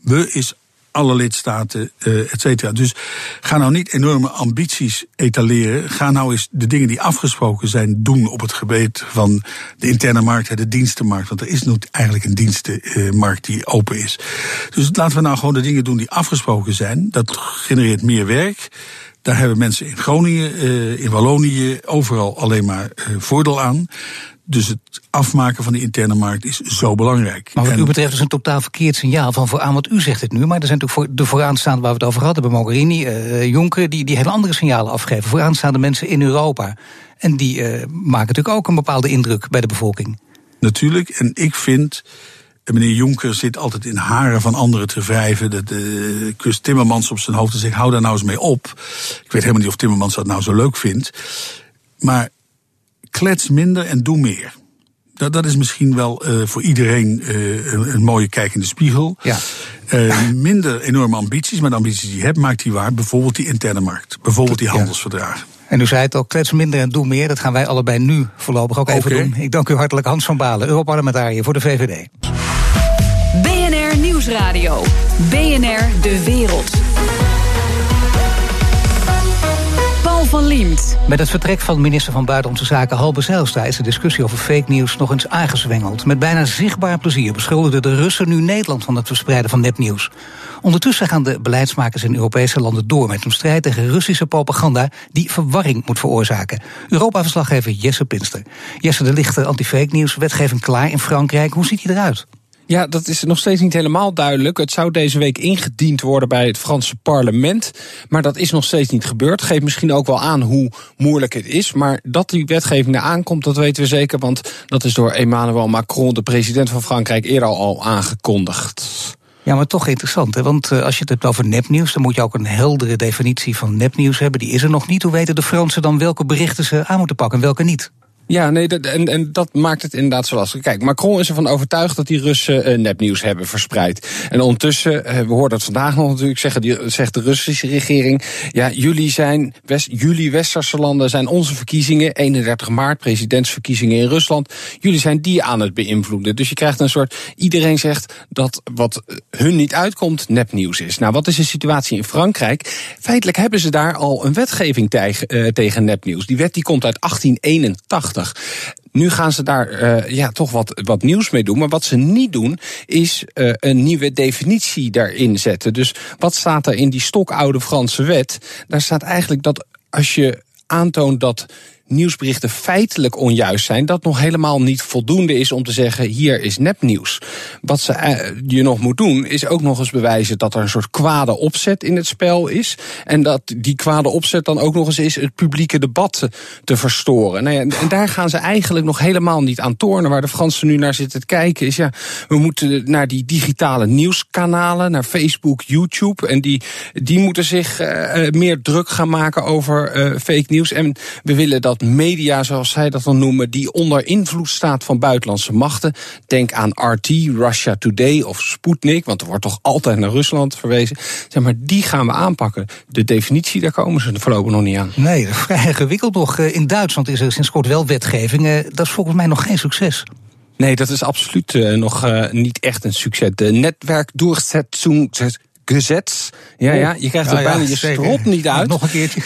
We is alle lidstaten, uh, et cetera. Dus ga nou niet enorme ambities etaleren. Ga nou eens de dingen die afgesproken zijn doen op het gebied van de interne markt en de dienstenmarkt. Want er is nu eigenlijk een dienstenmarkt die open is. Dus laten we nou gewoon de dingen doen die afgesproken zijn. Dat genereert meer werk. Daar hebben mensen in Groningen, uh, in Wallonië, overal alleen maar uh, voordeel aan. Dus het afmaken van de interne markt is zo belangrijk. Maar wat u betreft is een totaal verkeerd signaal van vooraan, wat u zegt het nu. Maar er zijn natuurlijk voor de vooraanstaande waar we het over hadden, bij Mogherini, uh, Jonker, die, die hele andere signalen afgeven. Vooraanstaande mensen in Europa. En die uh, maken natuurlijk ook een bepaalde indruk bij de bevolking. Natuurlijk, en ik vind. Meneer Jonker zit altijd in haren van anderen te wrijven. Dat uh, kust Timmermans op zijn hoofd en zegt: hou daar nou eens mee op. Ik weet helemaal niet of Timmermans dat nou zo leuk vindt. Maar klets minder en doe meer. Dat, dat is misschien wel uh, voor iedereen uh, een, een, mooie kijk in de spiegel. Ja. Uh, minder enorme ambities, maar de ambities die je hebt, maakt die waar. Bijvoorbeeld die interne markt, bijvoorbeeld die handelsverdragen. En u zei het al, klets minder en doe meer. Dat gaan wij allebei nu voorlopig ook even doen. Ik dank u hartelijk Hans van Balen, Europarlementariër voor de VVD. BNR Nieuwsradio. BNR De Wereld. Met het vertrek van minister van Buitenlandse Zaken Halbe Zijlstra... is de discussie over fake nieuws nog eens aangezwengeld. Met bijna zichtbaar plezier beschuldigden de Russen nu Nederland... van het verspreiden van nepnieuws. Ondertussen gaan de beleidsmakers in Europese landen door... met een strijd tegen Russische propaganda die verwarring moet veroorzaken. Europa-verslaggever Jesse Pinster. Jesse, de lichte anti-fake nieuws, wetgeving klaar in Frankrijk. Hoe ziet hij eruit? Ja, dat is nog steeds niet helemaal duidelijk. Het zou deze week ingediend worden bij het Franse parlement. Maar dat is nog steeds niet gebeurd. Geeft misschien ook wel aan hoe moeilijk het is. Maar dat die wetgeving er aankomt, dat weten we zeker. Want dat is door Emmanuel Macron, de president van Frankrijk, eerder al aangekondigd. Ja, maar toch interessant. Hè? Want als je het hebt over nepnieuws, dan moet je ook een heldere definitie van nepnieuws hebben. Die is er nog niet. Hoe weten de Fransen dan welke berichten ze aan moeten pakken en welke niet? Ja, nee, dat, en, en dat maakt het inderdaad zo lastig. Kijk, Macron is ervan overtuigd dat die Russen uh, nepnieuws hebben verspreid. En ondertussen, uh, we hoorden het vandaag nog natuurlijk zeggen, die, zegt de Russische regering. Ja, jullie zijn, West, jullie westerse landen zijn onze verkiezingen. 31 maart, presidentsverkiezingen in Rusland. Jullie zijn die aan het beïnvloeden. Dus je krijgt een soort, iedereen zegt dat wat hun niet uitkomt, nepnieuws is. Nou, wat is de situatie in Frankrijk? Feitelijk hebben ze daar al een wetgeving tegen, tegen nepnieuws. Die wet die komt uit 1881. Nu gaan ze daar uh, ja, toch wat, wat nieuws mee doen. Maar wat ze niet doen, is uh, een nieuwe definitie daarin zetten. Dus wat staat er in die stokoude Franse wet? Daar staat eigenlijk dat als je aantoont dat nieuwsberichten feitelijk onjuist zijn, dat nog helemaal niet voldoende is om te zeggen: hier is nepnieuws. Wat ze, uh, je nog moet doen, is ook nog eens bewijzen dat er een soort kwade opzet in het spel is. En dat die kwade opzet dan ook nog eens is het publieke debat te verstoren. Nou en daar gaan ze eigenlijk nog helemaal niet aan tornen. Waar de Fransen nu naar zitten te kijken, is ja, we moeten naar die digitale nieuwskanalen, naar Facebook, YouTube. En die, die moeten zich uh, meer druk gaan maken over fake nieuws. En we willen dat media, zoals zij dat dan noemen, die onder invloed staat van buitenlandse machten. Denk aan RT, Russia Today of Sputnik, want er wordt toch altijd naar Rusland verwezen. Zeg maar, die gaan we aanpakken. De definitie, daar komen ze voorlopig nog niet aan. Nee, vrij ingewikkeld nog. In Duitsland is er sinds kort wel wetgeving. Dat is volgens mij nog geen succes. Nee, dat is absoluut uh, nog uh, niet echt een succes. De netwerkdoorzetting gezet. Ja, ja, je krijgt er ja, bijna ja, je strot niet uit. Nog een keertje.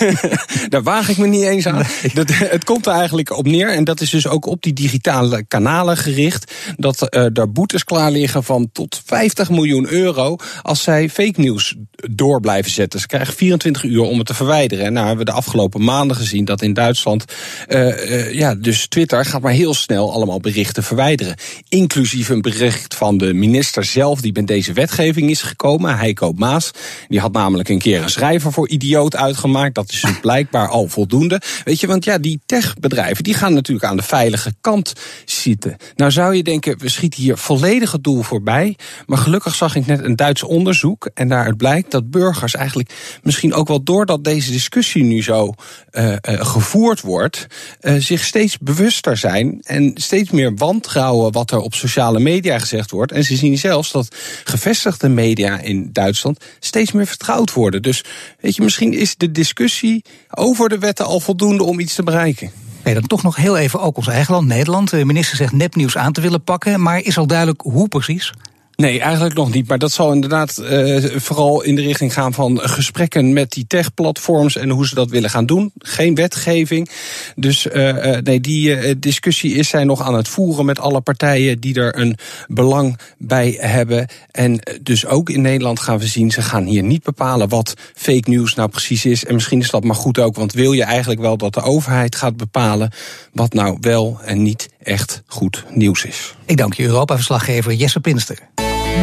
Daar waag ik me niet eens aan. Nee. Dat, het komt er eigenlijk op neer. En dat is dus ook op die digitale kanalen gericht. Dat uh, er boetes klaar liggen van tot 50 miljoen euro. als zij fake nieuws door blijven zetten. Ze krijgen 24 uur om het te verwijderen. En nou hebben we de afgelopen maanden gezien dat in Duitsland. Uh, uh, ja, dus Twitter gaat maar heel snel allemaal berichten verwijderen. Inclusief een bericht van de minister zelf die met deze wetgeving is gekomen. Heiko Maas. Die had namelijk een keer een schrijver voor idioot uitgemaakt. Dat is dus blijkbaar al voldoende. Weet je, want ja, die techbedrijven die gaan natuurlijk aan de veilige kant zitten. Nou zou je denken, we schieten hier volledig het doel voorbij. Maar gelukkig zag ik net een Duits onderzoek. En daaruit blijkt dat burgers eigenlijk misschien ook wel doordat deze discussie nu zo uh, uh, gevoerd wordt, uh, zich steeds bewuster zijn en steeds meer wantrouwen wat er op sociale media gezegd wordt. En ze zien zelfs dat gevestigde media in Duitsland steeds meer vertrouwd worden. Dus weet je, misschien is de discussie over de wetten al voldoende om iets te bereiken. Nee, dan toch nog heel even ook ons eigen land, Nederland. De minister zegt nepnieuws aan te willen pakken, maar is al duidelijk hoe precies? Nee, eigenlijk nog niet. Maar dat zal inderdaad uh, vooral in de richting gaan van gesprekken met die tech-platforms en hoe ze dat willen gaan doen. Geen wetgeving. Dus uh, nee, die discussie is zij nog aan het voeren met alle partijen die er een belang bij hebben. En dus ook in Nederland gaan we zien, ze gaan hier niet bepalen wat fake news nou precies is. En misschien is dat maar goed ook, want wil je eigenlijk wel dat de overheid gaat bepalen wat nou wel en niet echt goed nieuws is. Ik dank je, Europa-verslaggever Jesse Pinster.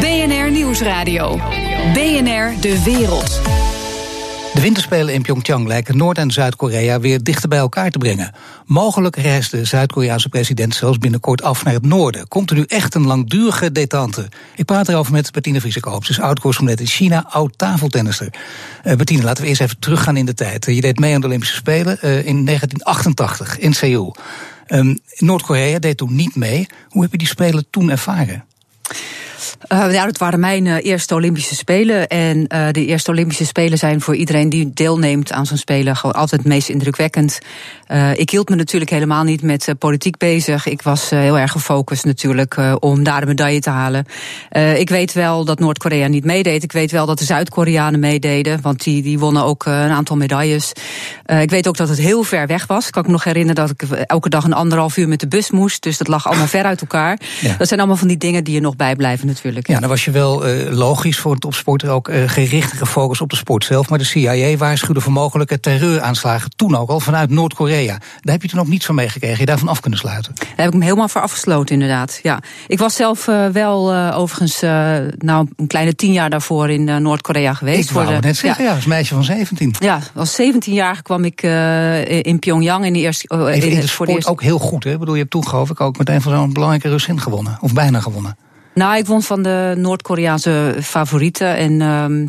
BNR Nieuwsradio. BNR De Wereld. De winterspelen in Pyeongchang lijken Noord- en Zuid-Korea weer dichter bij elkaar te brengen. Mogelijk reist de Zuid-Koreaanse president zelfs binnenkort af naar het noorden. Komt er nu echt een langdurige detente? Ik praat erover met Bettine Vriesekoop. Ze is oud-correspondent in China, oud-tafeltennister. Uh, laten we eerst even teruggaan in de tijd. je deed mee aan de Olympische Spelen uh, in 1988 in Seoul. Um, Noord-Korea deed toen niet mee. Hoe heb je die Spelen toen ervaren? Uh, ja, dat waren mijn uh, eerste Olympische Spelen. En uh, de eerste Olympische Spelen zijn voor iedereen die deelneemt aan zo'n Spelen gewoon altijd het meest indrukwekkend. ik hield me natuurlijk helemaal niet met politiek bezig. Ik was heel erg gefocust natuurlijk om daar de medaille te halen. ik weet wel dat Noord-Korea niet meedeed. Ik weet wel dat de Zuid-Koreanen meededen, want die, die wonnen ook een aantal medailles. ik weet ook dat het heel ver weg was. Ik kan me nog herinneren dat ik elke dag een anderhalf uur met de bus moest. Dus dat lag allemaal ver uit elkaar. Ja. Dat zijn allemaal van die dingen die je nog bijblijven natuurlijk. Ja, dan was je wel uh, logisch voor een topsporter ook uh, gericht gefocust op de sport zelf. Maar de CIA waarschuwde voor mogelijke terreuraanslagen toen ook al vanuit Noord-Korea. Daar heb je toen ook niets van meegekregen. Je daarvan af kunnen sluiten. Daar heb ik me helemaal voor afgesloten, inderdaad. Ja. Ik was zelf uh, wel overigens nou, een kleine tien jaar daarvoor in Noord-Korea geweest. Ik wou de, net zeggen, ja. ja, als meisje van 17. Ja, als 17 jaar kwam ik in Pyongyang in de eerste. in, in de sport ook heel goed, hè? Ik bedoel, je hebt toen geloof ik ook meteen van zo'n belangrijke Russin gewonnen. Of bijna gewonnen. Nou, ik won van de Noord-Koreaanse favorieten. En um,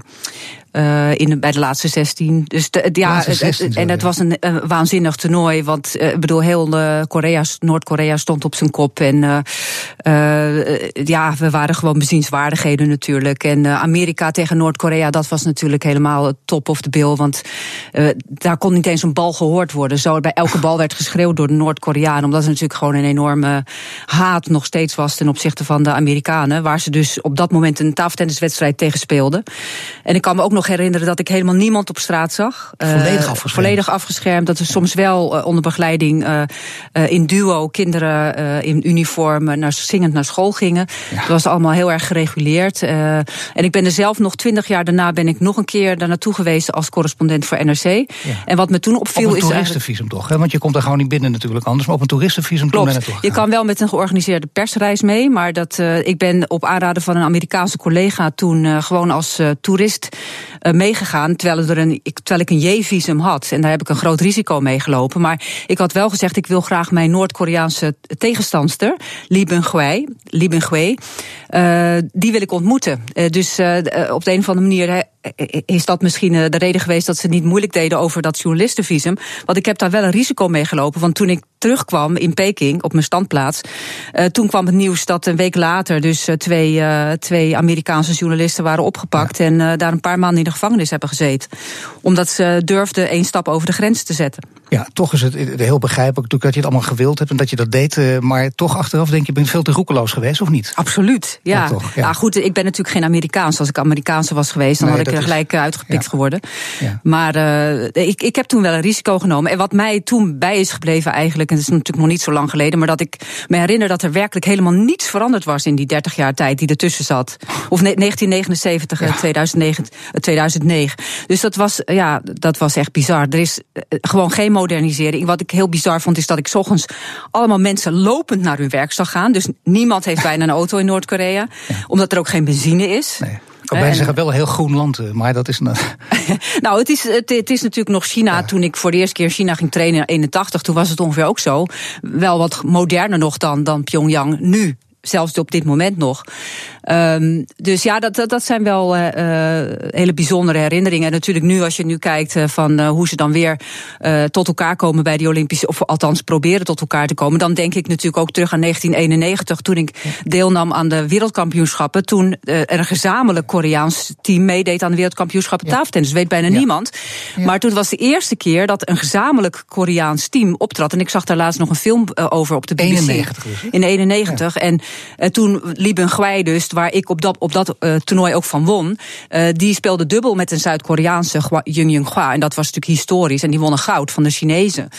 uh, in, bij de laatste 16. Dus de, ja, 16, en het was een, een, waanzinnig toernooi. Want uh, ik bedoel, heel uh, Noord-Korea stond op zijn kop. En ja, we waren gewoon bezienswaardigheden natuurlijk. En Amerika tegen Noord-Korea, dat was natuurlijk helemaal top of the bill. Want daar kon niet eens een bal gehoord worden. Zo bij elke bal werd geschreeuwd door de Noord-Koreanen. Omdat er natuurlijk gewoon een enorme haat nog steeds was ten opzichte van de Amerikanen. Waar ze dus op dat moment een tafeltenniswedstrijd tegen speelden. En ik kan me ook nog herinneren dat ik helemaal niemand op straat zag. Volledig eh, afgeschermd. volledig afgeschermd. Dat er soms wel uh, onder begeleiding uh, in duo kinderen in uniform naar, zingend naar school gingen. Ja. Dat was allemaal heel erg gereguleerd. en ik ben er zelf nog twintig jaar daarna ben ik nog een keer daar naartoe geweest als correspondent voor NRC. Ja. En wat me toen opviel op is. Een toeristenvisum toch? Hè? Want je komt er gewoon niet binnen natuurlijk anders. Maar op een toeristenvisum Klopt. Toen je kan wel met een georganiseerde persreis mee. Maar dat, ik ben op aanraden van een Amerikaanse collega toen gewoon als toerist uh, meegegaan terwijl, er een, ik, terwijl ik een J-visum had. En daar heb ik een groot risico mee gelopen. Maar ik had wel gezegd, ik wil graag mijn Noord-Koreaanse tegenstandster, Lee Byung uh, die wil ik ontmoeten. Uh, dus op de een of andere manier is dat misschien de reden geweest dat ze niet moeilijk deden over dat journalistenvisum. Want ik heb daar wel een risico mee gelopen. Want toen ik terugkwam in Peking op mijn standplaats, uh, toen kwam het nieuws dat een week later dus twee, uh, twee Amerikaanse journalisten waren opgepakt ja. en uh, daar een paar maanden in de gevangenis hebben gezeten. Omdat ze durfden één stap over de grens te zetten. Ja, toch is het heel begrijpelijk dat je het allemaal gewild hebt en dat je dat deed. Maar toch achteraf denk je, ben je veel te roekeloos geweest, of niet? Absoluut, ja. ja, toch, ja. Nou goed, ik ben natuurlijk geen Amerikaans. Als ik Amerikaanse was geweest, dan nee, had ik er gelijk is... uitgepikt geworden. Maar ik, ik heb toen wel een risico genomen. En wat mij toen bij is gebleven eigenlijk, en dat is natuurlijk nog niet zo lang geleden, maar dat ik me herinner dat er werkelijk helemaal niets veranderd was in die 30 jaar tijd die ertussen zat. Of 1979 en 2009, 2009. Dus dat was, ja, dat was echt bizar. Er is gewoon geen modernisering. Wat ik heel bizar vond, is dat ik ochtends allemaal mensen lopend naar hun werk zag gaan. Dus niemand heeft bijna een auto in Noord-Korea. Ja. Omdat er ook geen benzine is. Nee. Ik kan bijna zeggen, wel een heel groen land, maar dat is... nou, het is, het, het, is natuurlijk nog China. Ja. Toen ik voor de eerste keer in China ging trainen in 81, toen was het ongeveer ook zo. Wel wat moderner nog dan, dan Pyongyang nu zelfs op dit moment nog. Um, dus ja, dat, dat, dat zijn wel uh, hele bijzondere herinneringen. En natuurlijk nu, als je nu kijkt uh, van uh, hoe ze dan weer tot elkaar komen bij die Olympische, of althans proberen tot elkaar te komen, dan denk ik natuurlijk ook terug aan 1991, toen ik deelnam aan de wereldkampioenschappen. Toen er een gezamenlijk Koreaans team meedeed aan de wereldkampioenschappen ja. tafeltennis. Dat weet bijna ja. niemand. Ja. Maar toen was de eerste keer dat een gezamenlijk Koreaans team optrad. En ik zag daar laatst nog een film over op de BBC. 91 dus, in 91. En uh, toen liep een Gwij dus, waar ik op dat, op dat uh, toernooi ook van won. Uh, die speelde dubbel met een Zuid-Koreaanse Jung Jung Hwa. En dat was natuurlijk historisch. En die wonnen goud van de Chinezen.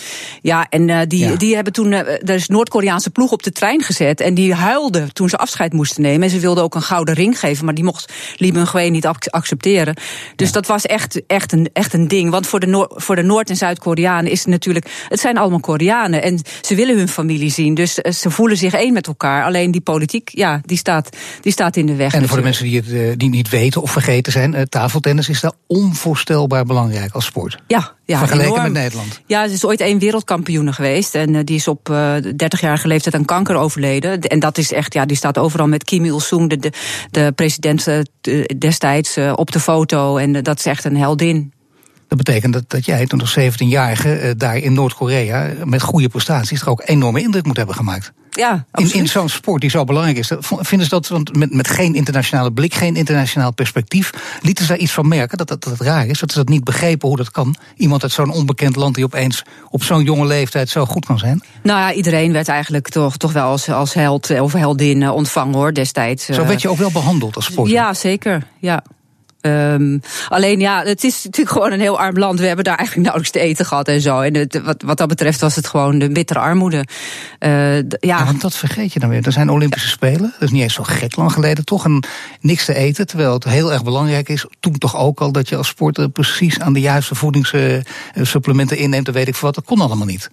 Ja, en uh, die, ja. die hebben toen. er is Noord-Koreaanse ploeg op de trein gezet. En die huilden toen ze afscheid moesten nemen. En ze wilden ook een gouden ring geven. Maar die mocht Lee Byung niet accepteren. Dus ja. dat was echt, echt, een, echt een ding. Want voor de, Noor, voor de Noord- en Zuid-Koreanen is het natuurlijk. Het zijn allemaal Koreanen. En ze willen hun familie zien. Dus ze voelen zich één met elkaar. Alleen die politiek, ja, die staat, die staat in de weg. En voor de mensen die het die niet weten of vergeten zijn, uh, tafeltennis is daar onvoorstelbaar belangrijk als sport. Ja, ja, Vergeleken enorm. met Nederland. Ja, er is ooit één wereldkampioene geweest. En uh, die is op uh, 30-jarige leeftijd aan kanker overleden. En dat is echt, ja, die staat overal met Kim Il-sung, de, de, de president uh, destijds, op de foto. En dat is echt een heldin. Dat betekent dat, dat jij toen als 17-jarige uh, daar in Noord-Korea met goede prestaties er ook enorme indruk moet hebben gemaakt. Ja, in, in zo'n sport die zo belangrijk is. Vinden ze dat, want met, met geen internationale blik, geen internationaal perspectief, lieten ze daar iets van merken dat dat, dat het raar is? Dat ze dat niet begrepen hoe dat kan? Iemand uit zo'n onbekend land die opeens op zo'n jonge leeftijd zo goed kan zijn? Nou ja, iedereen werd eigenlijk toch, toch wel als, als held of heldin ontvangen hoor, destijds. Zo werd je ook wel behandeld als sporter? Ja, zeker. Ja. Um, alleen ja, het is natuurlijk gewoon een heel arm land. We hebben daar eigenlijk nauwelijks te eten gehad en zo. En het, wat, wat dat betreft was het gewoon de bittere armoede. Uh, ja. ja. want dat vergeet je dan weer. Er zijn Olympische Spelen. Dat is niet eens zo gek lang geleden toch. En niks te eten. Terwijl het heel erg belangrijk is. Toen toch ook al dat je als sporter precies aan de juiste voedingssupplementen inneemt. Dat weet ik veel wat. Dat kon allemaal niet.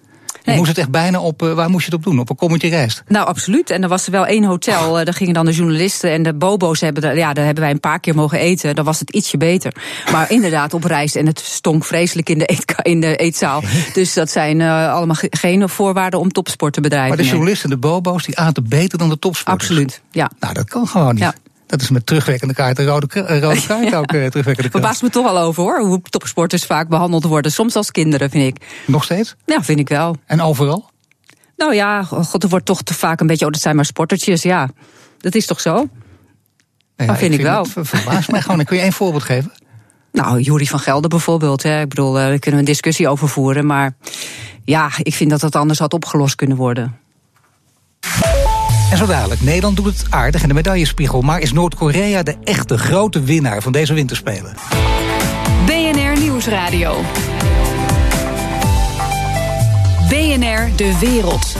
Je moest het echt bijna op, waar moest je het op doen? Op een kommetje rijst? Nou, absoluut. En er was er wel één hotel, daar gingen dan de journalisten en de bobo's hebben, ja, daar hebben wij een paar keer mogen eten. Dan was het ietsje beter. Maar inderdaad op rijst en het stonk vreselijk in de, eet, in de eetzaal. Dus dat zijn allemaal geen voorwaarden om topsport te bedrijven. Maar de journalisten en de bobo's, die aten beter dan de topsporters? Absoluut, ja. Nou, dat kan gewoon niet. Ja. Dat is met terugwerkende kaart een rode, rode kaart ook uh, terugwerkende kaart. Verbaast me toch al over hoor, hoe topsporters vaak behandeld worden. Soms als kinderen, vind ik. Nog steeds? Ja, vind ik wel. En overal? Nou ja, god, er wordt toch te vaak een beetje, oh, dat zijn maar sportertjes. Ja, dat is toch zo? Ja, dat vind ik, wel. Het verbaast mij gewoon. Kun je één voorbeeld geven? Nou, Jury van Gelder bijvoorbeeld. Hè. Ik bedoel, daar kunnen we een discussie over voeren. Maar ja, ik vind dat dat anders had opgelost kunnen worden. En zo dadelijk, Nederland doet het aardig in de medaillespiegel. Maar is Noord-Korea de echte grote winnaar van deze winterspelen? BNR Nieuwsradio. BNR De Wereld.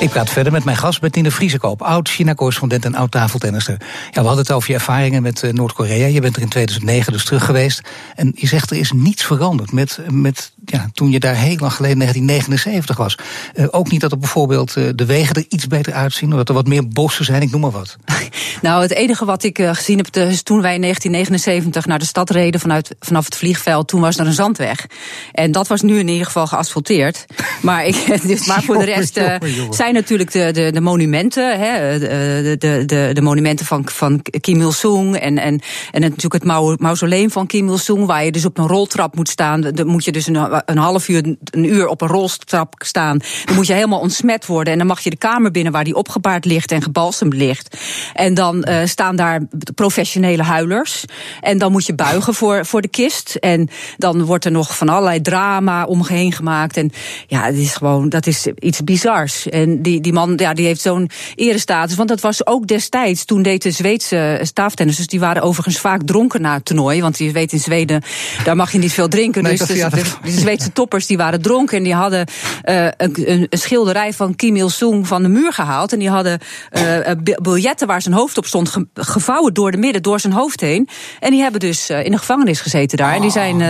Ik praat verder met mijn gast Bettine Vriesekoop, oud-China-correspondent en oud-tafeltennister. Ja, we hadden het over je ervaringen met uh, Noord-Korea. Je bent er in 2009 dus terug geweest. En je zegt er is niets veranderd met, met ja, toen je daar heel lang geleden, 1979 was. Uh, ook niet dat er bijvoorbeeld uh, de wegen er iets beter uitzien, of dat er wat meer bossen zijn, ik noem maar wat. Nou, het enige wat ik gezien heb, is toen wij in 1979 naar de stad reden vanuit, vanaf het vliegveld, toen was er een zandweg. En dat was nu in ieder geval geasfalteerd. maar, ik, dus, maar voor de rest zijn natuurlijk de, de, de monumenten, hè, de, de, de, de, monumenten van, van Kim Il-sung en, en, en natuurlijk het mausoleum van Kim Il-sung, waar je dus op een roltrap moet staan. Dan moet je dus een, een half uur, een uur op een roltrap staan. Dan moet je helemaal ontsmet worden en dan mag je de kamer binnen waar die opgebaard ligt en gebalsemd ligt. En dan uh, staan daar professionele huilers. En dan moet je buigen voor, voor de kist. En dan wordt er nog van allerlei drama omheen gemaakt. En ja, het is gewoon, dat is iets bizars. En die, die man ja, die heeft zo'n erestatus. Want dat was ook destijds, toen deed de Zweedse staaftennissers... die waren overigens vaak dronken na het toernooi. Want je weet in Zweden, daar mag je niet veel drinken. Nee, dus de, Zweedse toppers die waren dronken... en die hadden uh, een, een, schilderij van Kim Il-sung van de muur gehaald. En die hadden uh, biljetten waar zijn hoofd op stond... gevouwen door de midden, door zijn hoofd heen. En die hebben dus in de gevangenis gezeten daar. En die zijn uh,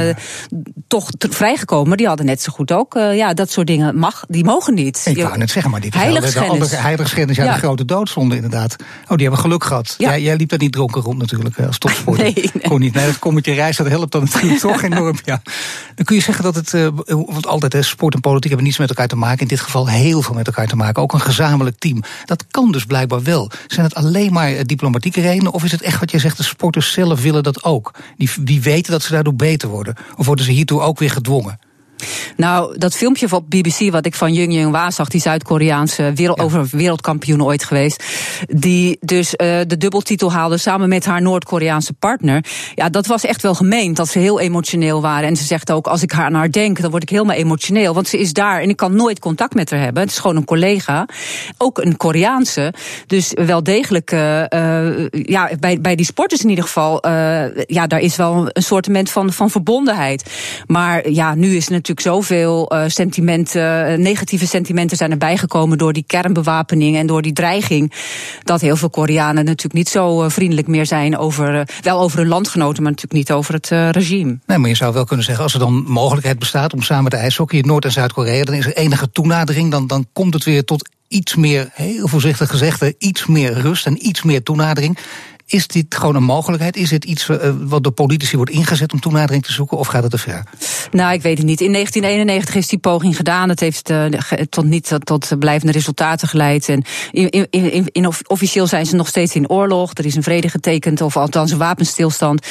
toch vrijgekomen. Maar die hadden net zo goed ook... ja, dat soort dingen mag, die mogen niet. Ik wou net zeggen, maar dit Heiligschennis. De heiligschennis, ja, ja, de grote doodzonde inderdaad. Oh, die hebben geluk gehad. Ja. Jij, jij liep daar niet dronken rond natuurlijk als topsporter. Nee, nee. Kon niet. Nee, dat kommetje reis, dat helpt dan natuurlijk toch enorm. Ja. Dan kun je zeggen dat het, uh, want altijd hè, sport en politiek hebben niets met elkaar te maken. In dit geval heel veel met elkaar te maken. Ook een gezamenlijk team. Dat kan dus blijkbaar wel. Zijn het alleen maar eh, diplomatieke redenen? Of is het echt wat je zegt, de sporters zelf willen dat ook? Die, die weten dat ze daardoor beter worden. Of worden ze hiertoe ook weer gedwongen? Nou, dat filmpje op BBC wat ik van Jung Jung Wa zag, die Zuid-Koreaanse wereld, over wereldkampioen ooit geweest, die dus uh, de dubbeltitel haalde samen met haar Noord-Koreaanse partner. Ja, dat was echt wel gemeend dat ze heel emotioneel waren. En ze zegt ook, als ik aan haar denk, dan word ik helemaal emotioneel. Want ze is daar en ik kan nooit contact met haar hebben. Het is gewoon een collega. Ook een Koreaanse. Dus wel degelijk, uh, uh, ja, bij, bij die sporters in ieder geval, ja, daar is wel een soort van, van verbondenheid. Maar ja, nu is het natuurlijk zoveel uh, sentimenten, eh, negatieve sentimenten zijn erbij gekomen door die kernbewapening en door die dreiging. Dat heel veel Koreanen natuurlijk niet zo eh, vriendelijk meer zijn over, wel over hun landgenoten, maar natuurlijk niet over het regime. Nee, maar je zou wel kunnen zeggen, als er dan mogelijkheid bestaat om samen te ijshockey in Noord- en Zuid-Korea, dan is er enige toenadering, dan, dan komt het weer tot iets meer, heel voorzichtig gezegd, iets meer rust en iets meer toenadering. Is dit gewoon een mogelijkheid? Is dit iets uh, wat door politici wordt ingezet om toenadering te zoeken? Of gaat het te ver? Nou, ik weet het niet. In 1991 is die poging gedaan. Het heeft uh, tot niet tot blijvende resultaten geleid. En in, in, in, officieel zijn ze nog steeds in oorlog. Er is een vrede getekend, of althans een wapenstilstand.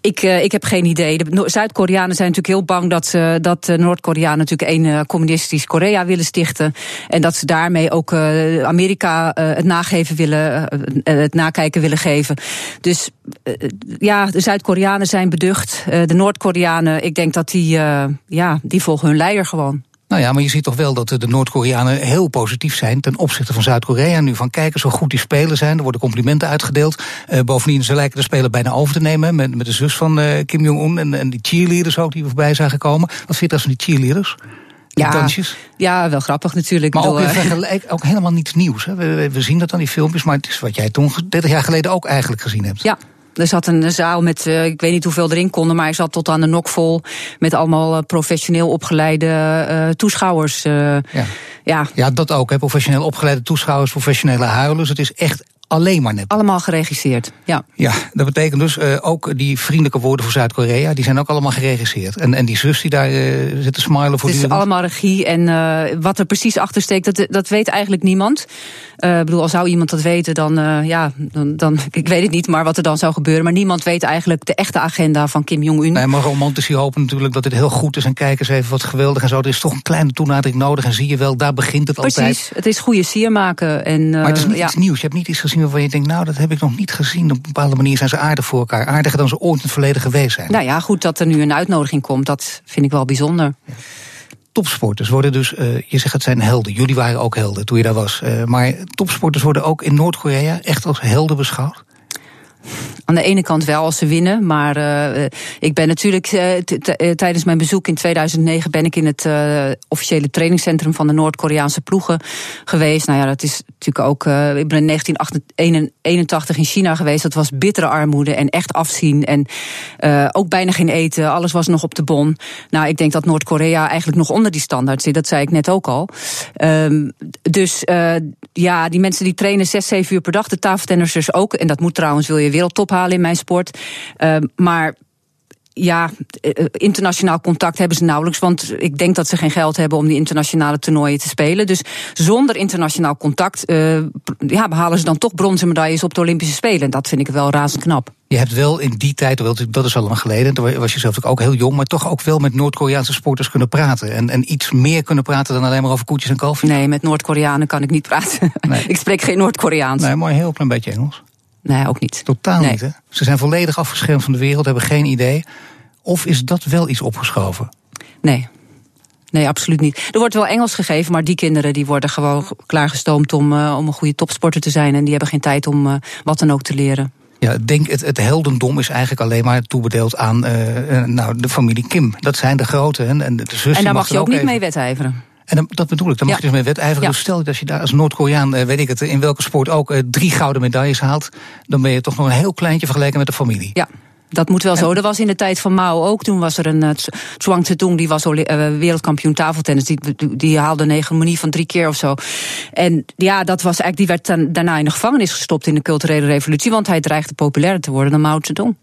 Ik, uh, ik heb geen idee. De Zuid-Koreanen zijn natuurlijk heel bang dat, dat Noord-Koreanen natuurlijk één communistisch Korea willen stichten. En dat ze daarmee ook Amerika het nageven willen, het nakijken willen geven. Dus uh, ja, de Zuid-Koreanen zijn beducht. Uh, de Noord-Koreanen, ik denk dat die, ja, die volgen hun leider gewoon. Nou ja, maar je ziet toch wel dat de Noord-Koreanen heel positief zijn ten opzichte van Zuid-Korea. Nu van kijken zo goed die spelen zijn. Er worden complimenten uitgedeeld. Uh, bovendien, ze lijken de speler bijna over te nemen. Met, met de zus van Kim Jong-un en, en die cheerleaders ook die we voorbij zagen komen. Wat vind je van die cheerleaders? Ja, Ja, wel grappig natuurlijk. Maar ook, ook, helemaal niets nieuws. Hè. We, we, zien dat aan die filmpjes, maar het is wat jij toen 30 jaar geleden ook eigenlijk gezien hebt. Ja, er zat een zaal met, uh, ik weet niet hoeveel erin konden, maar hij zat tot aan de nok vol met allemaal uh, professioneel opgeleide uh, toeschouwers. ja. Ja. ja, dat ook. Hè. Professioneel opgeleide toeschouwers, professionele huilers. Het is echt alleen maar nep. Allemaal geregisseerd, ja. Ja, dat betekent dus uh, ook die vriendelijke woorden voor Zuid-Korea... die zijn ook allemaal geregisseerd. En, en die zus die daar uh, zit te smilen voor... Het is allemaal regie en uh, wat er precies achter steekt... dat, dat weet eigenlijk niemand. Ik bedoel, al zou iemand dat weten, dan, ja, dan, dan... Ik weet het niet, maar wat er dan zou gebeuren. Maar niemand weet eigenlijk de echte agenda van Kim Jong-un. Nee, maar romantici hopen natuurlijk dat dit heel goed is... en kijken eens even wat geweldig en zo. Er is toch een kleine toenadering nodig en zie je wel, daar begint het precies, altijd. Precies, het is goede sier maken. En, maar het is niet ja. iets nieuws, je hebt niet iets gezien waarvan je denkt, nou, dat heb ik nog niet gezien. Op een bepaalde manier zijn ze aardig voor elkaar. Aardiger dan ze ooit in het verleden geweest zijn. Nou ja, goed dat er nu een uitnodiging komt, dat vind ik wel bijzonder. Topsporters worden dus, uh, je zegt het zijn helden. Jullie waren ook helden toen je daar was. Uh, maar topsporters worden ook in Noord-Korea echt als helden beschouwd? Aan de ene kant wel als ze winnen, maar uh, ik ben natuurlijk uh, tijdens mijn bezoek in 2009 ben ik in het officiële trainingscentrum van de Noord-Koreaanse ploegen geweest. Nou ja, dat is natuurlijk ook. ik ben in 1981 in China geweest. Dat was bittere armoede en echt afzien en ook bijna geen eten. Alles was nog op de bon. Nou, ik denk dat Noord-Korea eigenlijk nog onder die standaard zit. Dat zei ik net ook al. Um, dus ja, die mensen die trainen zes, zeven uur per dag. De tafeltennissers ook. En dat moet trouwens, wil je wereldtop halen in mijn sport. Uh, maar ja, eh, internationaal contact hebben ze nauwelijks. Want ik denk dat ze geen geld hebben om die internationale toernooien te spelen. Dus zonder internationaal contact uh, ja, behalen ze dan toch bronzen medailles op de Olympische Spelen. En dat vind ik wel razend knap. Je hebt wel in die tijd, dat is al lang geleden, toen was je zelf ook heel jong, maar toch ook wel met Noord-Koreaanse sporters kunnen praten. En, en iets meer kunnen praten dan alleen maar over koetjes en kalfjes. Nee, met Noord-Koreanen kan ik niet praten. Nee. ik spreek geen Noord-Koreaans. Nee, maar een heel klein beetje Engels. Nee, ook niet. Totaal niet, hè? Ze zijn volledig afgeschermd van de wereld, hebben geen idee. Of is dat wel iets opgeschoven? Nee. Nee, absoluut niet. Er wordt wel Engels gegeven, maar die kinderen die worden gewoon klaargestoomd om, uh, om een goede topsporter te zijn. En die hebben geen tijd om uh, wat dan ook te leren. Ja, ik denk het, het heldendom is eigenlijk alleen maar toebedeeld aan uh, nou, de familie Kim. Dat zijn de grote en, en de zus. En daar mag je ook, ook niet even... mee wedijveren. En dan, dat bedoel ik, dan mag je dus mee wedijveren. Dus stel dat je daar als Noord-Koreaan, weet ik het, in welke sport ook drie gouden medailles haalt, dan ben je toch nog een heel kleintje vergeleken met de familie. Ja. Dat moet wel zo. Dat was in de tijd van Mao ook. Toen was er een uh, Zhuang die was wereldkampioen tafeltennis. Die, die haalde een hegemonie van drie keer of zo. En ja, dat was eigenlijk, die werd dan, daarna in de gevangenis gestopt in de culturele revolutie. Want hij dreigde populairder te worden dan Mao Zedong.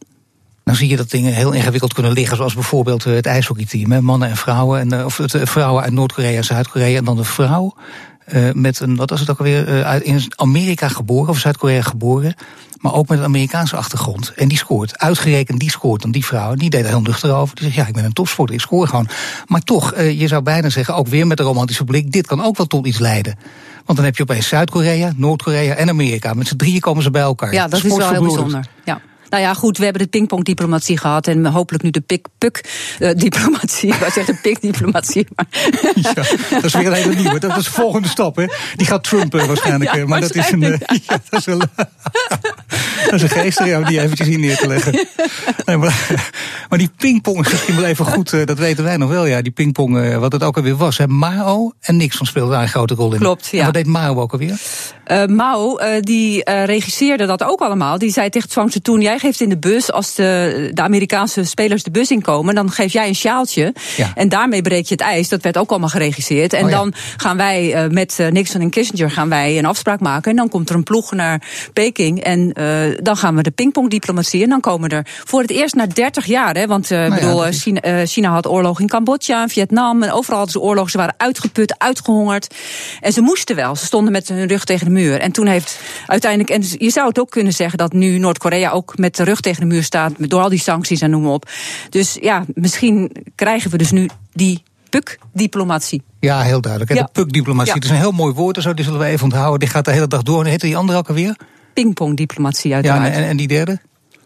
Dan zie je dat dingen heel ingewikkeld kunnen liggen. Zoals bijvoorbeeld het ijshockeyteam. Mannen en vrouwen. En, of het, vrouwen uit Noord-Korea en Zuid-Korea. En dan de vrouw. Uh, met een, wat was het ook alweer, uh, in Amerika geboren of Zuid-Korea geboren. Maar ook met een Amerikaanse achtergrond. En die scoort. Uitgerekend die scoort dan die vrouw. Die deed er heel nuchter over. Die zegt, ja, ik ben een topsporter, ik scoor gewoon. Maar toch, uh, je zou bijna zeggen, ook weer met de romantische blik... dit kan ook wel tot iets leiden. Want dan heb je opeens Zuid-Korea, Noord-Korea en Amerika. Met z'n drieën komen ze bij elkaar. Ja, dat is wel heel bijzonder. Ja. Nou ja, goed, we hebben de pingpong-diplomatie gehad en hopelijk nu de pik-puk-diplomatie. Uh, ik zeggen de pik-diplomatie. Ja, dat is weer een hele nieuwe. Dat is de volgende stap, hè? Die gaat Trump uh, waarschijnlijk. Ja, maar dat is een. Ja, dat is een, dat is een geest om die eventjes hier neer te leggen. Nee, maar, maar die pingpong is misschien wel even goed, uh, dat weten wij nog wel, ja. Die pingpong, wat het ook alweer was. Hè. Mao en Nixon speelden daar een grote rol in. Klopt, ja. En wat deed Mao ook alweer? Uh, Mao, uh, die uh, regisseerde dat ook allemaal. Die zei tegen Zhuang toen: jij geeft in de bus, als de, de Amerikaanse spelers de bus inkomen, dan geef jij een sjaaltje. Ja. En daarmee breek je het ijs. Dat werd ook allemaal geregisseerd. En oh, ja. dan gaan wij met Nixon en Kissinger gaan wij een afspraak maken. En dan komt er een ploeg naar Peking. En dan gaan we de pingpongdiplomatie. En dan komen er voor het eerst na 30 jaar. Hè, want nou bedoel, China, China, had oorlog in Cambodja, Vietnam. En overal hadden ze oorlog. Ze waren uitgeput, uitgehongerd. En ze moesten wel. Ze stonden met hun rug tegen de muur. En toen heeft uiteindelijk, en je zou het ook kunnen zeggen dat nu Noord-Korea ook met de rug tegen de muur staat, door al die sancties en noem maar op. Dus ja, misschien krijgen we dus nu die PUK-diplomatie. Ja, heel duidelijk. Ja. de PUK-diplomatie, ja. dat is een heel mooi woord, zo, die zullen we even onthouden. Die gaat de hele dag door. En heet die andere ook alweer? Pingpong-diplomatie, uiteraard. Ja, en, en die derde?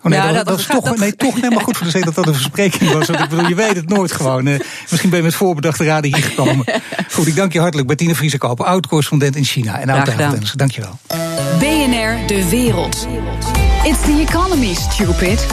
Oh nee, ja, dat, dat, is toch, dat... nee, toch helemaal goed voor de zee dat dat een verspreking was. Want ik bedoel, je weet het nooit gewoon. Uh, misschien ben je met voorbedachte raden hier gekomen. goed, ik dank je hartelijk. Bertine Vriesekoper, oud-correspondent in China en oud-tafeltennis. Dank je wel. BNR De Wereld. It's the economy, stupid.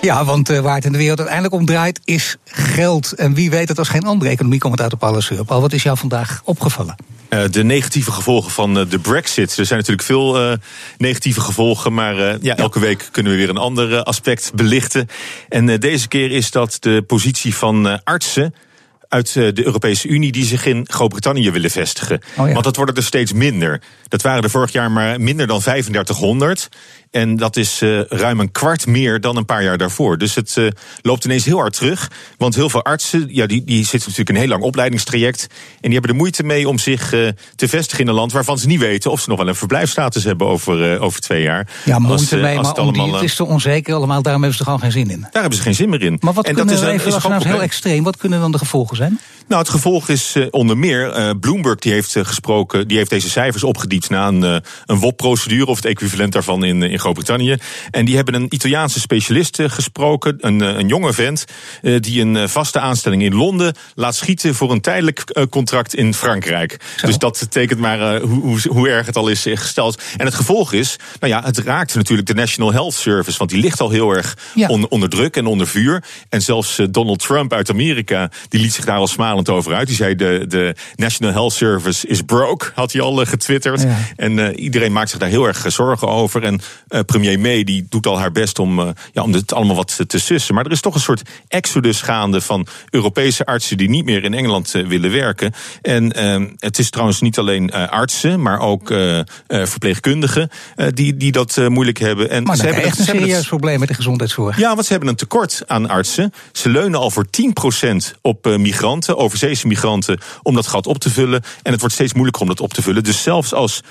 Ja, want uh, waar het in de wereld uiteindelijk om draait is geld. En wie weet het als geen andere economiecommentator Paul Sur. Paul, wat is jou vandaag opgevallen? Uh, de negatieve gevolgen van uh, de Brexit. Er zijn natuurlijk veel uh, negatieve gevolgen, maar ja, elke week kunnen we weer een ander aspect belichten. En deze keer is dat de positie van artsen uit de Europese Unie die zich in Groot-Brittannië willen vestigen. Oh ja. Want dat worden er steeds minder. Dat waren er vorig jaar maar minder dan 3500. En dat is uh, ruim een kwart meer dan een paar jaar daarvoor. Dus het uh, loopt ineens heel hard terug. Want heel veel artsen, ja, die, die zitten natuurlijk een heel lang opleidingstraject. En die hebben er moeite mee om zich uh, te vestigen in een land waarvan ze niet weten of ze nog wel een verblijfstatus hebben over, over twee jaar. Ja, moeite als, mee, als maar het, allemaal, die, het is te onzeker allemaal. Daarom hebben ze er gewoon geen zin in. Daar hebben ze geen zin meer in. Maar wat en kunnen dat is, even, is nou heel extreem, wat kunnen dan de gevolgen zijn? Nou, het gevolg is onder meer, Bloomberg die heeft gesproken, die heeft deze cijfers opgediept na een, een WOP-procedure of het equivalent daarvan in, in Groot-Brittannië. En die hebben een Italiaanse specialist eh, gesproken, een, eh, een jonge vent, eh, die een vaste aanstelling in Londen laat schieten voor een tijdelijk contract in Frankrijk. Dus dat tekent maar hoe, hoe, hoe, erg het al is gesteld. En het gevolg is, nou ja, het raakt natuurlijk de National Health Service, want die ligt al heel erg onder druk en onder vuur. En zelfs Donald Trump uit Amerika, die liet zich daar al smalend over uit. Die zei de, de National Health Service is broke, had hij al getwitterd. En iedereen maakt zich daar heel erg zorgen over. En premier May die doet al haar best om, uh, ja, om dit allemaal wat te sussen. Maar er is toch een soort exodus gaande van Europese artsen die niet meer in Engeland uh, willen werken. En het is trouwens niet alleen artsen, maar ook verpleegkundigen die, die dat moeilijk hebben. En maar ze hebben echt een serieus probleem met de gezondheidszorg. Ja, want ze hebben een tekort aan artsen. Ze leunen al voor 10% op migranten, overzeese migranten, om dat gat op te vullen. En het wordt steeds moeilijker om dat op te vullen. Dus zelfs als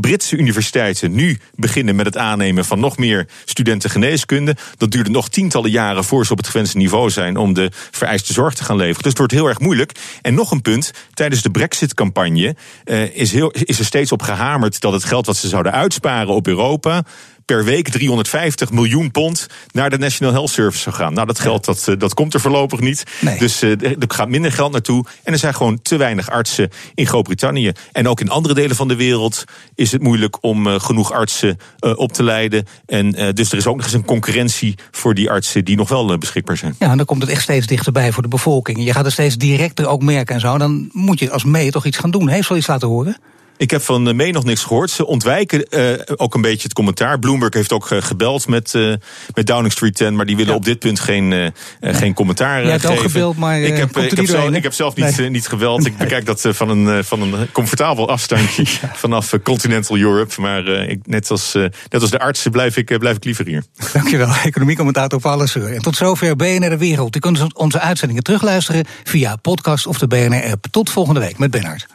Britse universiteiten nu beginnen met het aannemen van nog meer studenten geneeskunde. Dat duurde nog tientallen jaren voor ze op het gewenste niveau zijn om de vereiste zorg te gaan leveren. Dus het wordt heel erg moeilijk. En nog een punt, tijdens de Brexit-campagne uh, is, heel, is er steeds op gehamerd dat het geld wat ze zouden uitsparen op Europa per week 350 miljoen pond naar de National Health Service zou gaan. Nou, dat geld dat, eh, dat komt er voorlopig niet. Dus uh, er gaat minder geld naartoe. En er zijn gewoon te weinig artsen in Groot-Brittannië. En ook in andere delen van de wereld is het moeilijk om uh, genoeg artsen uh, op te leiden. En dus er is ook nog eens een concurrentie voor die artsen die nog wel beschikbaar zijn. Ja, en dan komt het echt steeds dichterbij voor de bevolking. Je gaat het steeds directer ook merken en zo. Dan moet je als mee toch iets gaan doen. Heeft wel iets laten horen? Ik heb van May nog niks gehoord. Ze ontwijken uh, ook een beetje het commentaar. Bloomberg heeft ook uh, gebeld met, uh, met Downing Street 10, maar die willen op dit punt geen, uh, geen commentaar Jij geven. Maar ik heb, ik heb, zelf, ik heb zelf niet, nee. niet gebeld. Ik bekijk dat van, een, van een comfortabel afstandje ja. vanaf Continental Europe. Maar ik, net, als, net als de artsen blijf ik, blijf ik liever hier. Dankjewel, economiecommentator Paul Lesseur. En tot zover BNR De Wereld. U kunt onze uitzendingen terugluisteren via podcast of de BNR-app. Tot volgende week met Bernhard.